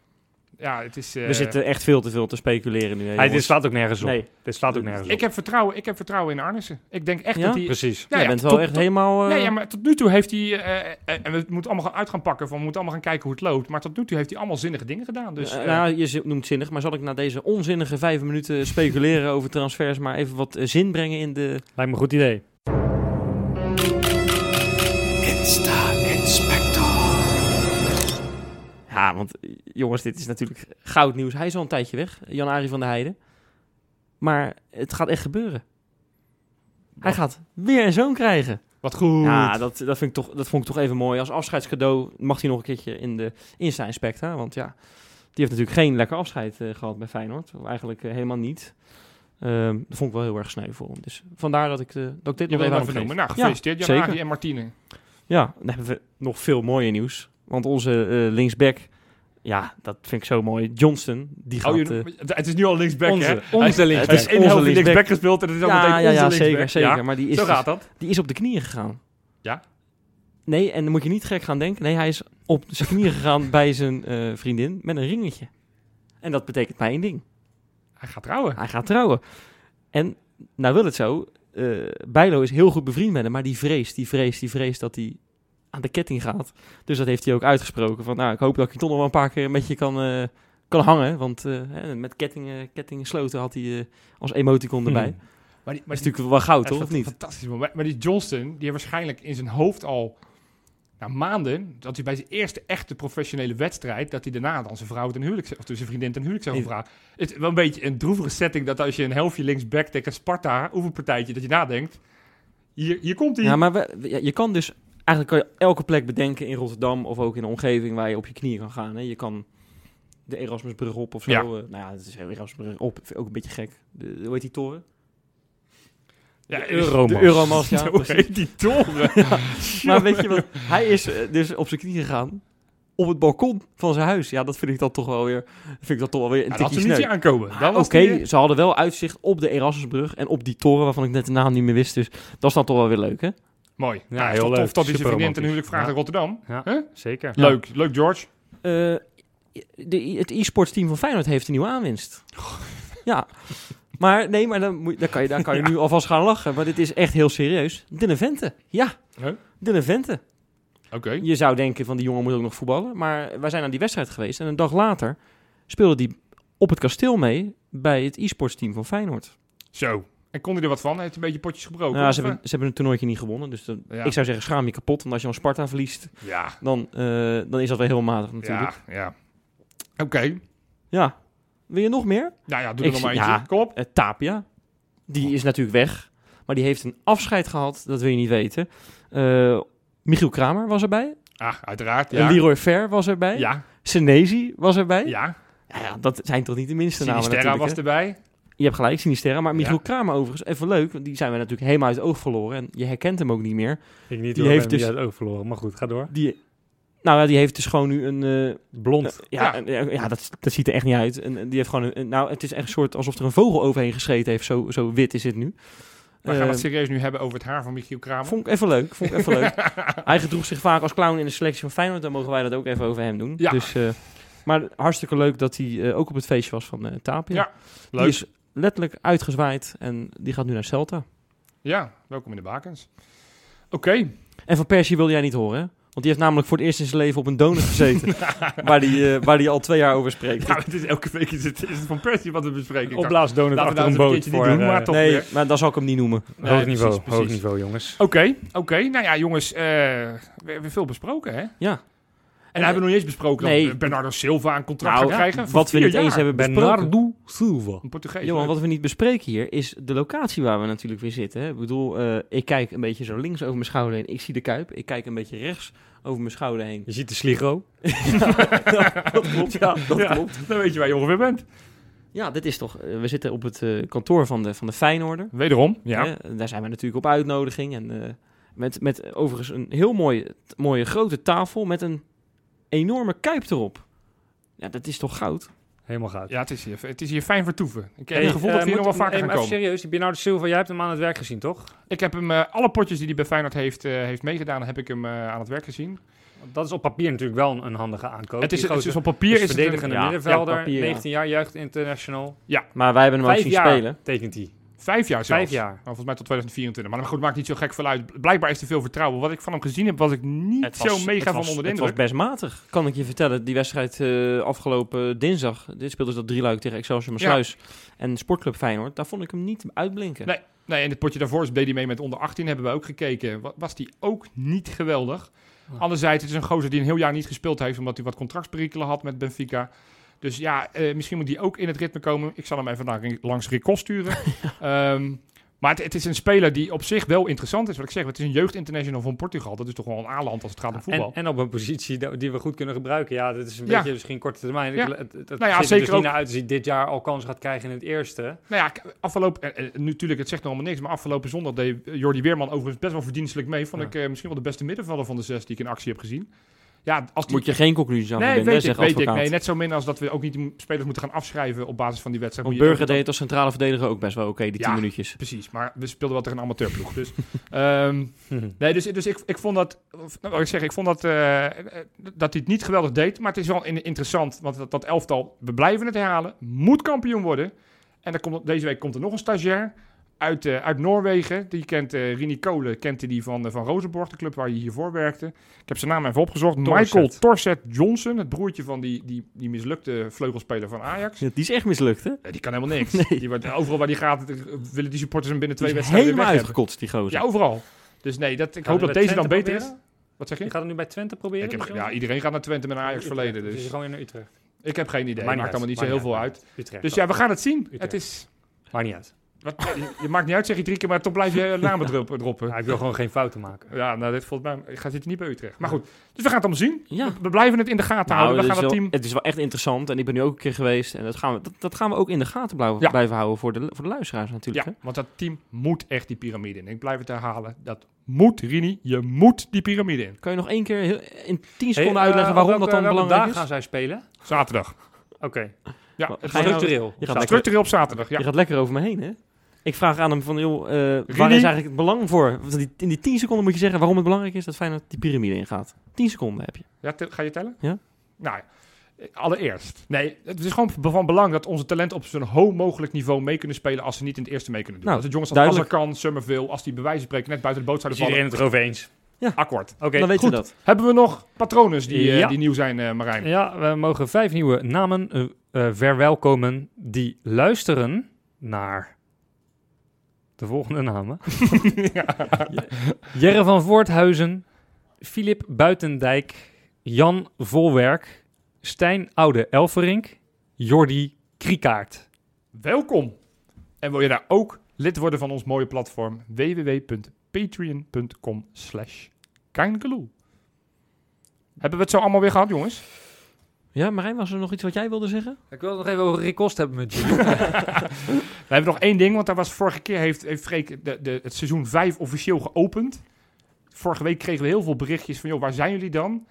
Ja, het is... eh, We zitten echt veel te veel te speculeren nu. hè, Hij, dit slaat ook nergens op. Nee, Dit slaat ook nergens op. Ik heb vertrouwen, ik heb vertrouwen in Arnissen. Ik denk echt Ja? dat hij... Precies. Ja, jij ja, bent wel tot- echt tot- helemaal... eh, Nee, ja, maar tot nu toe heeft hij... eh, eh, en we moeten allemaal gaan uit gaan pakken van... We moeten allemaal gaan kijken hoe het loopt. Maar tot nu toe heeft hij allemaal zinnige dingen gedaan. Dus eh, eh, nou, je noemt zinnig, maar zal ik na deze onzinnige vijf minuten speculeren over transfers maar even wat eh, zin brengen in de... Lijkt me een goed idee. Ja, want eh, jongens, dit is natuurlijk goud nieuws. Hij is al een tijdje weg, Jan-Arie van der Heijden. Maar het gaat echt gebeuren. Hij gaat weer een zoon krijgen. wat goed. Ja, dat, dat, vind ik toch, dat vond ik toch even mooi. Als afscheidscadeau mag hij nog een keertje in de Insta-inspecta. Want ja, die heeft natuurlijk geen lekker afscheid eh, gehad bij Feyenoord. Of Eigenlijk eh, helemaal niet. Ehm, dat vond ik wel heel erg sneu voor hem. Dus vandaar dat ik, dat ik dit Je nog even noemen. Nou, gefeliciteerd Ja, Jan-Ari zeker. en Martine. Ja, dan hebben we nog veel mooier nieuws. Want onze eh, linksback, ja, dat vind ik zo mooi. Johnston, die gaat... Oh, het is nu al linksback, Onze- hè? onze Hij linksback. Het is één helft onze linksback linksback. gespeeld en het is al ja, meteen ja, onze ja, linksback. zeker, zeker. Ja, Maar die is, Zo gaat dat. die is op de knieën gegaan. Ja? Nee, en dan moet je niet gek gaan denken. Nee, hij is op zijn knieën gegaan bij zijn eh, vriendin met een ringetje. En dat betekent maar één ding. Hij gaat trouwen. Hij gaat trouwen. En nou wil het zo. eh Bijlo is heel goed bevriend met hem, maar die vreest, die vreest, die vreest dat hij aan de ketting gaat. Dus dat heeft hij ook uitgesproken. Van, nou, ik hoop dat ik toch nog wel een paar keer met je kan, eh, kan hangen. Want eh, met kettingen, kettingen sloten had hij eh, als emoticon erbij. Hmm. Maar die, Maar is natuurlijk wel goud, toch? Of een niet? Fantastisch moment. Maar die Johnston, die heeft waarschijnlijk in zijn hoofd al nou, maanden, dat hij bij zijn eerste echte professionele wedstrijd, dat hij daarna dan zijn vrouw ten huwelijk, of zijn vriendin ten huwelijk zou vragen. Het is wel een beetje een droevige setting dat als je een helftje linksback tegen Sparta, oefenpartijtje, dat je nadenkt, hier, hier komt hij. Ja, maar we- je kan dus... Eigenlijk kan je elke plek bedenken in Rotterdam of ook in de omgeving waar je op je knieën kan gaan. Hè. Je kan de Erasmusbrug op of zo. Ja. eh, nou ja, het is Erasmusbrug op. Ook een beetje gek. De, hoe heet die toren? ja, de Euromast. De Euromast, ja. Hoe heet die toren? Maar weet je wat? Hij is eh, dus op zijn knieën gegaan op het balkon van zijn huis. Ja, dat vind ik dan toch wel weer, vind ik dat toch wel weer een Ja, tikje niet sneu. zien aankomen. Was Oké, ze hadden wel uitzicht op de Erasmusbrug en op die toren waarvan ik net de naam niet meer wist. Dus dat is dan toch wel weer leuk, hè? Mooi. Ja, Ja, heel tof leuk. dat hij zijn vriendin ten huwelijk vraagt Ja. in Rotterdam. Ja, Huh? zeker. Leuk, leuk George. Eh, de, het e-sports team van Feyenoord heeft een nieuwe aanwinst. ja. Maar nee, maar dan, moet, dan kan je, dan kan je nu alvast gaan lachen. Maar dit is echt heel serieus. De Vente. Ja. Huh? De Vente. Oké. Je zou denken van die jongen moet ook nog voetballen. Maar wij zijn aan die wedstrijd geweest. En een dag later speelde die op het kasteel mee bij het e-sports team van Feyenoord. Zo. En kon hij er wat van? Hij heeft een beetje potjes gebroken. Nou, ze, hebben, ze hebben een toernooitje niet gewonnen. Dus dan- Ja. ik zou zeggen, schaam je kapot. Want als je van Sparta verliest, eh, Ja, dan, eh, dan is dat wel heel matig natuurlijk. ja, ja. Oké. Ja. Wil je nog meer? Nou ja, doe er nog maar eentje. ja. Kom op. Eh, Tapia. Die is natuurlijk weg. Maar die heeft een afscheid gehad. Dat wil je niet weten. Eh, Michiel Kramer was erbij. Ah, uiteraard. Eh, Ja. Leroy Fer was erbij. Ja, Senezi was erbij. ja. Ja, ja, dat zijn toch niet de minste namen natuurlijk. was hè? erbij. Je hebt gelijk, Sinisterra. Maar Michiel Ja. Kramer overigens, even leuk. Want die zijn we natuurlijk helemaal uit het oog verloren. En je herkent hem ook niet meer. Ik niet Die heeft dus... uit het oog verloren, maar goed, ga door. Die, nou ja, die heeft dus gewoon nu een... eh, Blond. ja, Ja. een- ja, dat, dat ziet er echt niet uit. En, die heeft gewoon een, een- Nou, het is echt een soort alsof er een vogel overheen gescheten heeft. Zo, zo wit is het nu. We gaan Eh, het serieus nu hebben over het haar van Michiel Kramer. Vond ik even leuk. Vond ik even leuk. Hij gedroeg zich vaak als clown in de selectie van Feyenoord. Dan mogen wij dat ook even over hem doen. Ja. Dus, eh, maar hartstikke leuk dat hij eh, ook op het feestje was van eh Tapia. Ja, Die leuk. is letterlijk uitgezwaaid en die gaat nu naar Celta. Ja, welkom in de bakens. Oké, En van Persie wilde jij niet horen, hè? Want die heeft namelijk voor het eerst in zijn leven op een donut gezeten. waar die, eh, waar die al twee jaar over spreekt. ja, het is elke week is het, is het van Persie wat we bespreken. Opblaasdonut achter nou een een boot keertje voor... doen, maar eh, toch. nee, weer. maar dan zal ik hem niet noemen. Nee, hoog niveau, precies. hoog niveau, jongens. Oké, oké. Nou ja, jongens, eh, we hebben veel besproken, hè? Ja. Dan hebben we nog niet eens besproken Nee. dat Bernardo Silva een contract Nou, gaat krijgen. wat we niet eens hebben besproken. Silva. Een Portugees. Johan, wat we niet bespreken hier is de locatie waar we natuurlijk weer zitten. Hè? Ik bedoel, eh, ik kijk een beetje zo links over mijn schouder heen. Ik zie de Kuip. Ik kijk een beetje rechts over mijn schouder heen. Je ziet de Sligo. dat klopt, ja. Dat Ja, klopt. Dan weet je waar je ongeveer bent. Ja, dit is toch... eh, we zitten op het eh, kantoor van de, van de Feyenoorder. Wederom, ja. Daar zijn we natuurlijk op uitnodiging. En eh, met, met overigens een heel mooie, mooie grote tafel met een enorme Kuip erop. Ja, dat is toch goud? Helemaal goud. Ja, het is hier, het is hier fijn vertoeven. Ik heb Hey, het gevoel dat eh, we hier nog moet- wel vaker hey, gaan maar even komen. serieus, die Bernardo Silva, jij hebt hem aan het werk gezien, toch? Ik heb hem, eh, alle potjes die hij bij Feyenoord heeft, eh, heeft meegedaan, heb ik hem eh, aan het werk gezien. Dat is op papier natuurlijk wel een, een handige aankoop. het is, het is op papier is is het een- verdedigende ja, middenvelder, ja, papier, ja. 19 jaar, jeugd international. Maar wij hebben hem ook zien spelen. tekent hij. Vijf jaar zelfs. Vijf jaar. Nou, volgens mij tot 2024. Maar goed, maakt niet zo gek veel uit. Blijkbaar is er veel vertrouwen. Wat ik van hem gezien heb, was ik niet Het zo was- mega van was- onder de Het was indruk. best matig, kan ik je vertellen. Die wedstrijd eh, afgelopen dinsdag, dit speelde ze dat drieluik tegen Excelsior Maasluis en Sportclub Feyenoord. Daar vond ik hem niet uitblinken. Nee. Nee, en het potje daarvoor deed hij mee met onder 18. Hebben we ook gekeken. Wa- Was die ook niet geweldig. Anderzijds, het is een gozer die een heel jaar niet gespeeld heeft. Omdat hij wat contractsperikelen had met Benfica. Dus ja, eh, misschien moet die ook in het ritme komen. Ik zal hem even naar, langs Rico sturen. Ehm, maar het, het is een speler die op zich wel interessant is. Wat ik zeg, het is een jeugdinternational van Portugal. Dat is toch wel een aanland als het gaat om voetbal. En, en op een positie die we goed kunnen gebruiken. Ja, dat is een Ja. beetje misschien korte termijn. Ja. Het Nou ja, ziet zeker niet ook- naar uit als hij dit jaar al kans gaat krijgen in het eerste. Nou ja, afgelopen, eh, eh, natuurlijk, het zegt nog allemaal niks, maar afgelopen zondag deed Jordi Weerman overigens best wel verdienstelijk mee. Vond ik eh, misschien wel de beste middenvelder van de zes die ik in actie heb gezien. Ja, als die, Moet je geen conclusies aan nee, weet ik, weet ik. Nee, net zo min als dat we ook niet de spelers moeten gaan afschrijven op basis van die wedstrijd. Want Burger deed als centrale verdediger ook best wel oké, die Ja. 10 minuutjes. Precies, maar we speelden wel tegen een amateurploeg. Dus, ehm, nee, dus, dus ik, ik vond dat, nou, wat ik zeg, ik vond dat, eh, dat hij het niet geweldig deed. Maar het is wel in- interessant, want dat, dat elftal, we blijven het herhalen, moet kampioen worden. En dan komt, deze week komt er nog een stagiair uit, eh, uit Noorwegen. Die kent eh Rini Kolen, kent die van, eh, van Rosenborg, de club waar hij hiervoor werkte. Ik heb zijn naam even opgezocht. Torset. Michael Torset Johnson, het broertje van die, die, die mislukte vleugelspeler van Ajax. Die is echt mislukt, hè? Die kan helemaal niks. Nee. Die wordt, overal waar die gaat, willen die supporters hem binnen twee Die is wedstrijden helemaal uitgekotst, die gozer. Ja, overal. Dus nee, dat, ik hoop dat deze dan beter is. Wat zeg je? Je gaat het nu bij Twente proberen? Ik heb, ja, iedereen gaat naar Twente met een Ajax Utrecht. verleden. Dus Dus gewoon in Utrecht. ik heb geen idee. Maakt Maakt allemaal niet zo heel veel uit. Utrecht. Dus ja, we gaan het zien. Utrecht. Het is... Maakt niet uit. Wat, je, je maakt niet uit, zeg je drie keer, maar toch blijf je namen droppen. droppen. Ja, ik wil gewoon geen fouten maken. Ja, nou, dit volgens mij gaat zitten niet bij Utrecht. Maar goed, dus we gaan het allemaal zien. Ja. We, we blijven het in de gaten Nou, houden. We het, gaan is het wel, team... het is wel echt interessant en ik ben nu ook een keer geweest. En dat gaan we, dat, dat gaan we ook in de gaten blijven, Ja. blijven houden voor de, voor de luisteraars natuurlijk. Ja, hè? want dat team moet echt die piramide in. Ik blijf het herhalen. Dat moet, Rini. Je moet die piramide in. Kan je nog één keer heel- in 10 Hey, seconden eh, uitleggen waarom welke- dat dan welke belangrijk is? gaan zij spelen? Zaterdag. Oké. Ja, het nou- Structureel. structureel op zaterdag. Ja. Je gaat lekker over me heen, hè? Ik vraag aan hem van, joh, eh, waar is eigenlijk het belang voor? In die 10 seconden moet je zeggen waarom het belangrijk is dat Feyenoord die piramide ingaat. 10 seconden heb je. Ja, te- ga je tellen? Ja. Nou, allereerst. Nee, het is gewoon van belang dat onze talenten op zo'n hoog mogelijk niveau mee kunnen spelen als ze niet in het eerste mee kunnen doen. Nou, als het jongens als. Azarkan, Summerville, als die bij wijze van spreken net buiten de boot zouden vallen. iedereen het erover eens? Akkoord. Oké, dan weten goed. we dat. Hebben we nog patronen die, eh, Ja. die nieuw zijn, eh, Marijn? Ja, we mogen vijf nieuwe namen verwelkomen die luisteren naar de volgende namen. Jerre van Voorthuizen, Filip Buitendijk, Jan Volwerk, Stijn Oude Elverink, Jordi Kriekaert. Welkom. En wil je daar ook lid worden van ons mooie platform? www.patreon.com slash. Hebben we het zo allemaal weer gehad, jongens? Ja, Marijn, was er nog iets wat jij wilde zeggen? Ik wil het nog even over Rick hebben met je. We hebben nog één ding, want daar was vorige keer heeft, heeft Freek de, de, het seizoen 5 officieel geopend. Vorige week kregen we heel veel berichtjes van, joh, waar zijn jullie dan?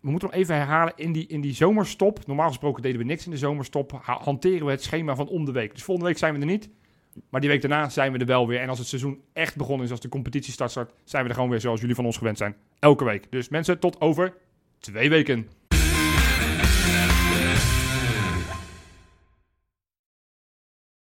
We moeten nog even herhalen, in die, in die zomerstop, normaal gesproken deden we niks in de zomerstop, ha- hanteren we het schema van om de week. Dus volgende week zijn we er niet, maar die week daarna zijn we er wel weer. En als het seizoen echt begonnen is, als de competitie start, start zijn we er gewoon weer zoals jullie van ons gewend zijn. Elke week. Dus mensen, tot over twee weken.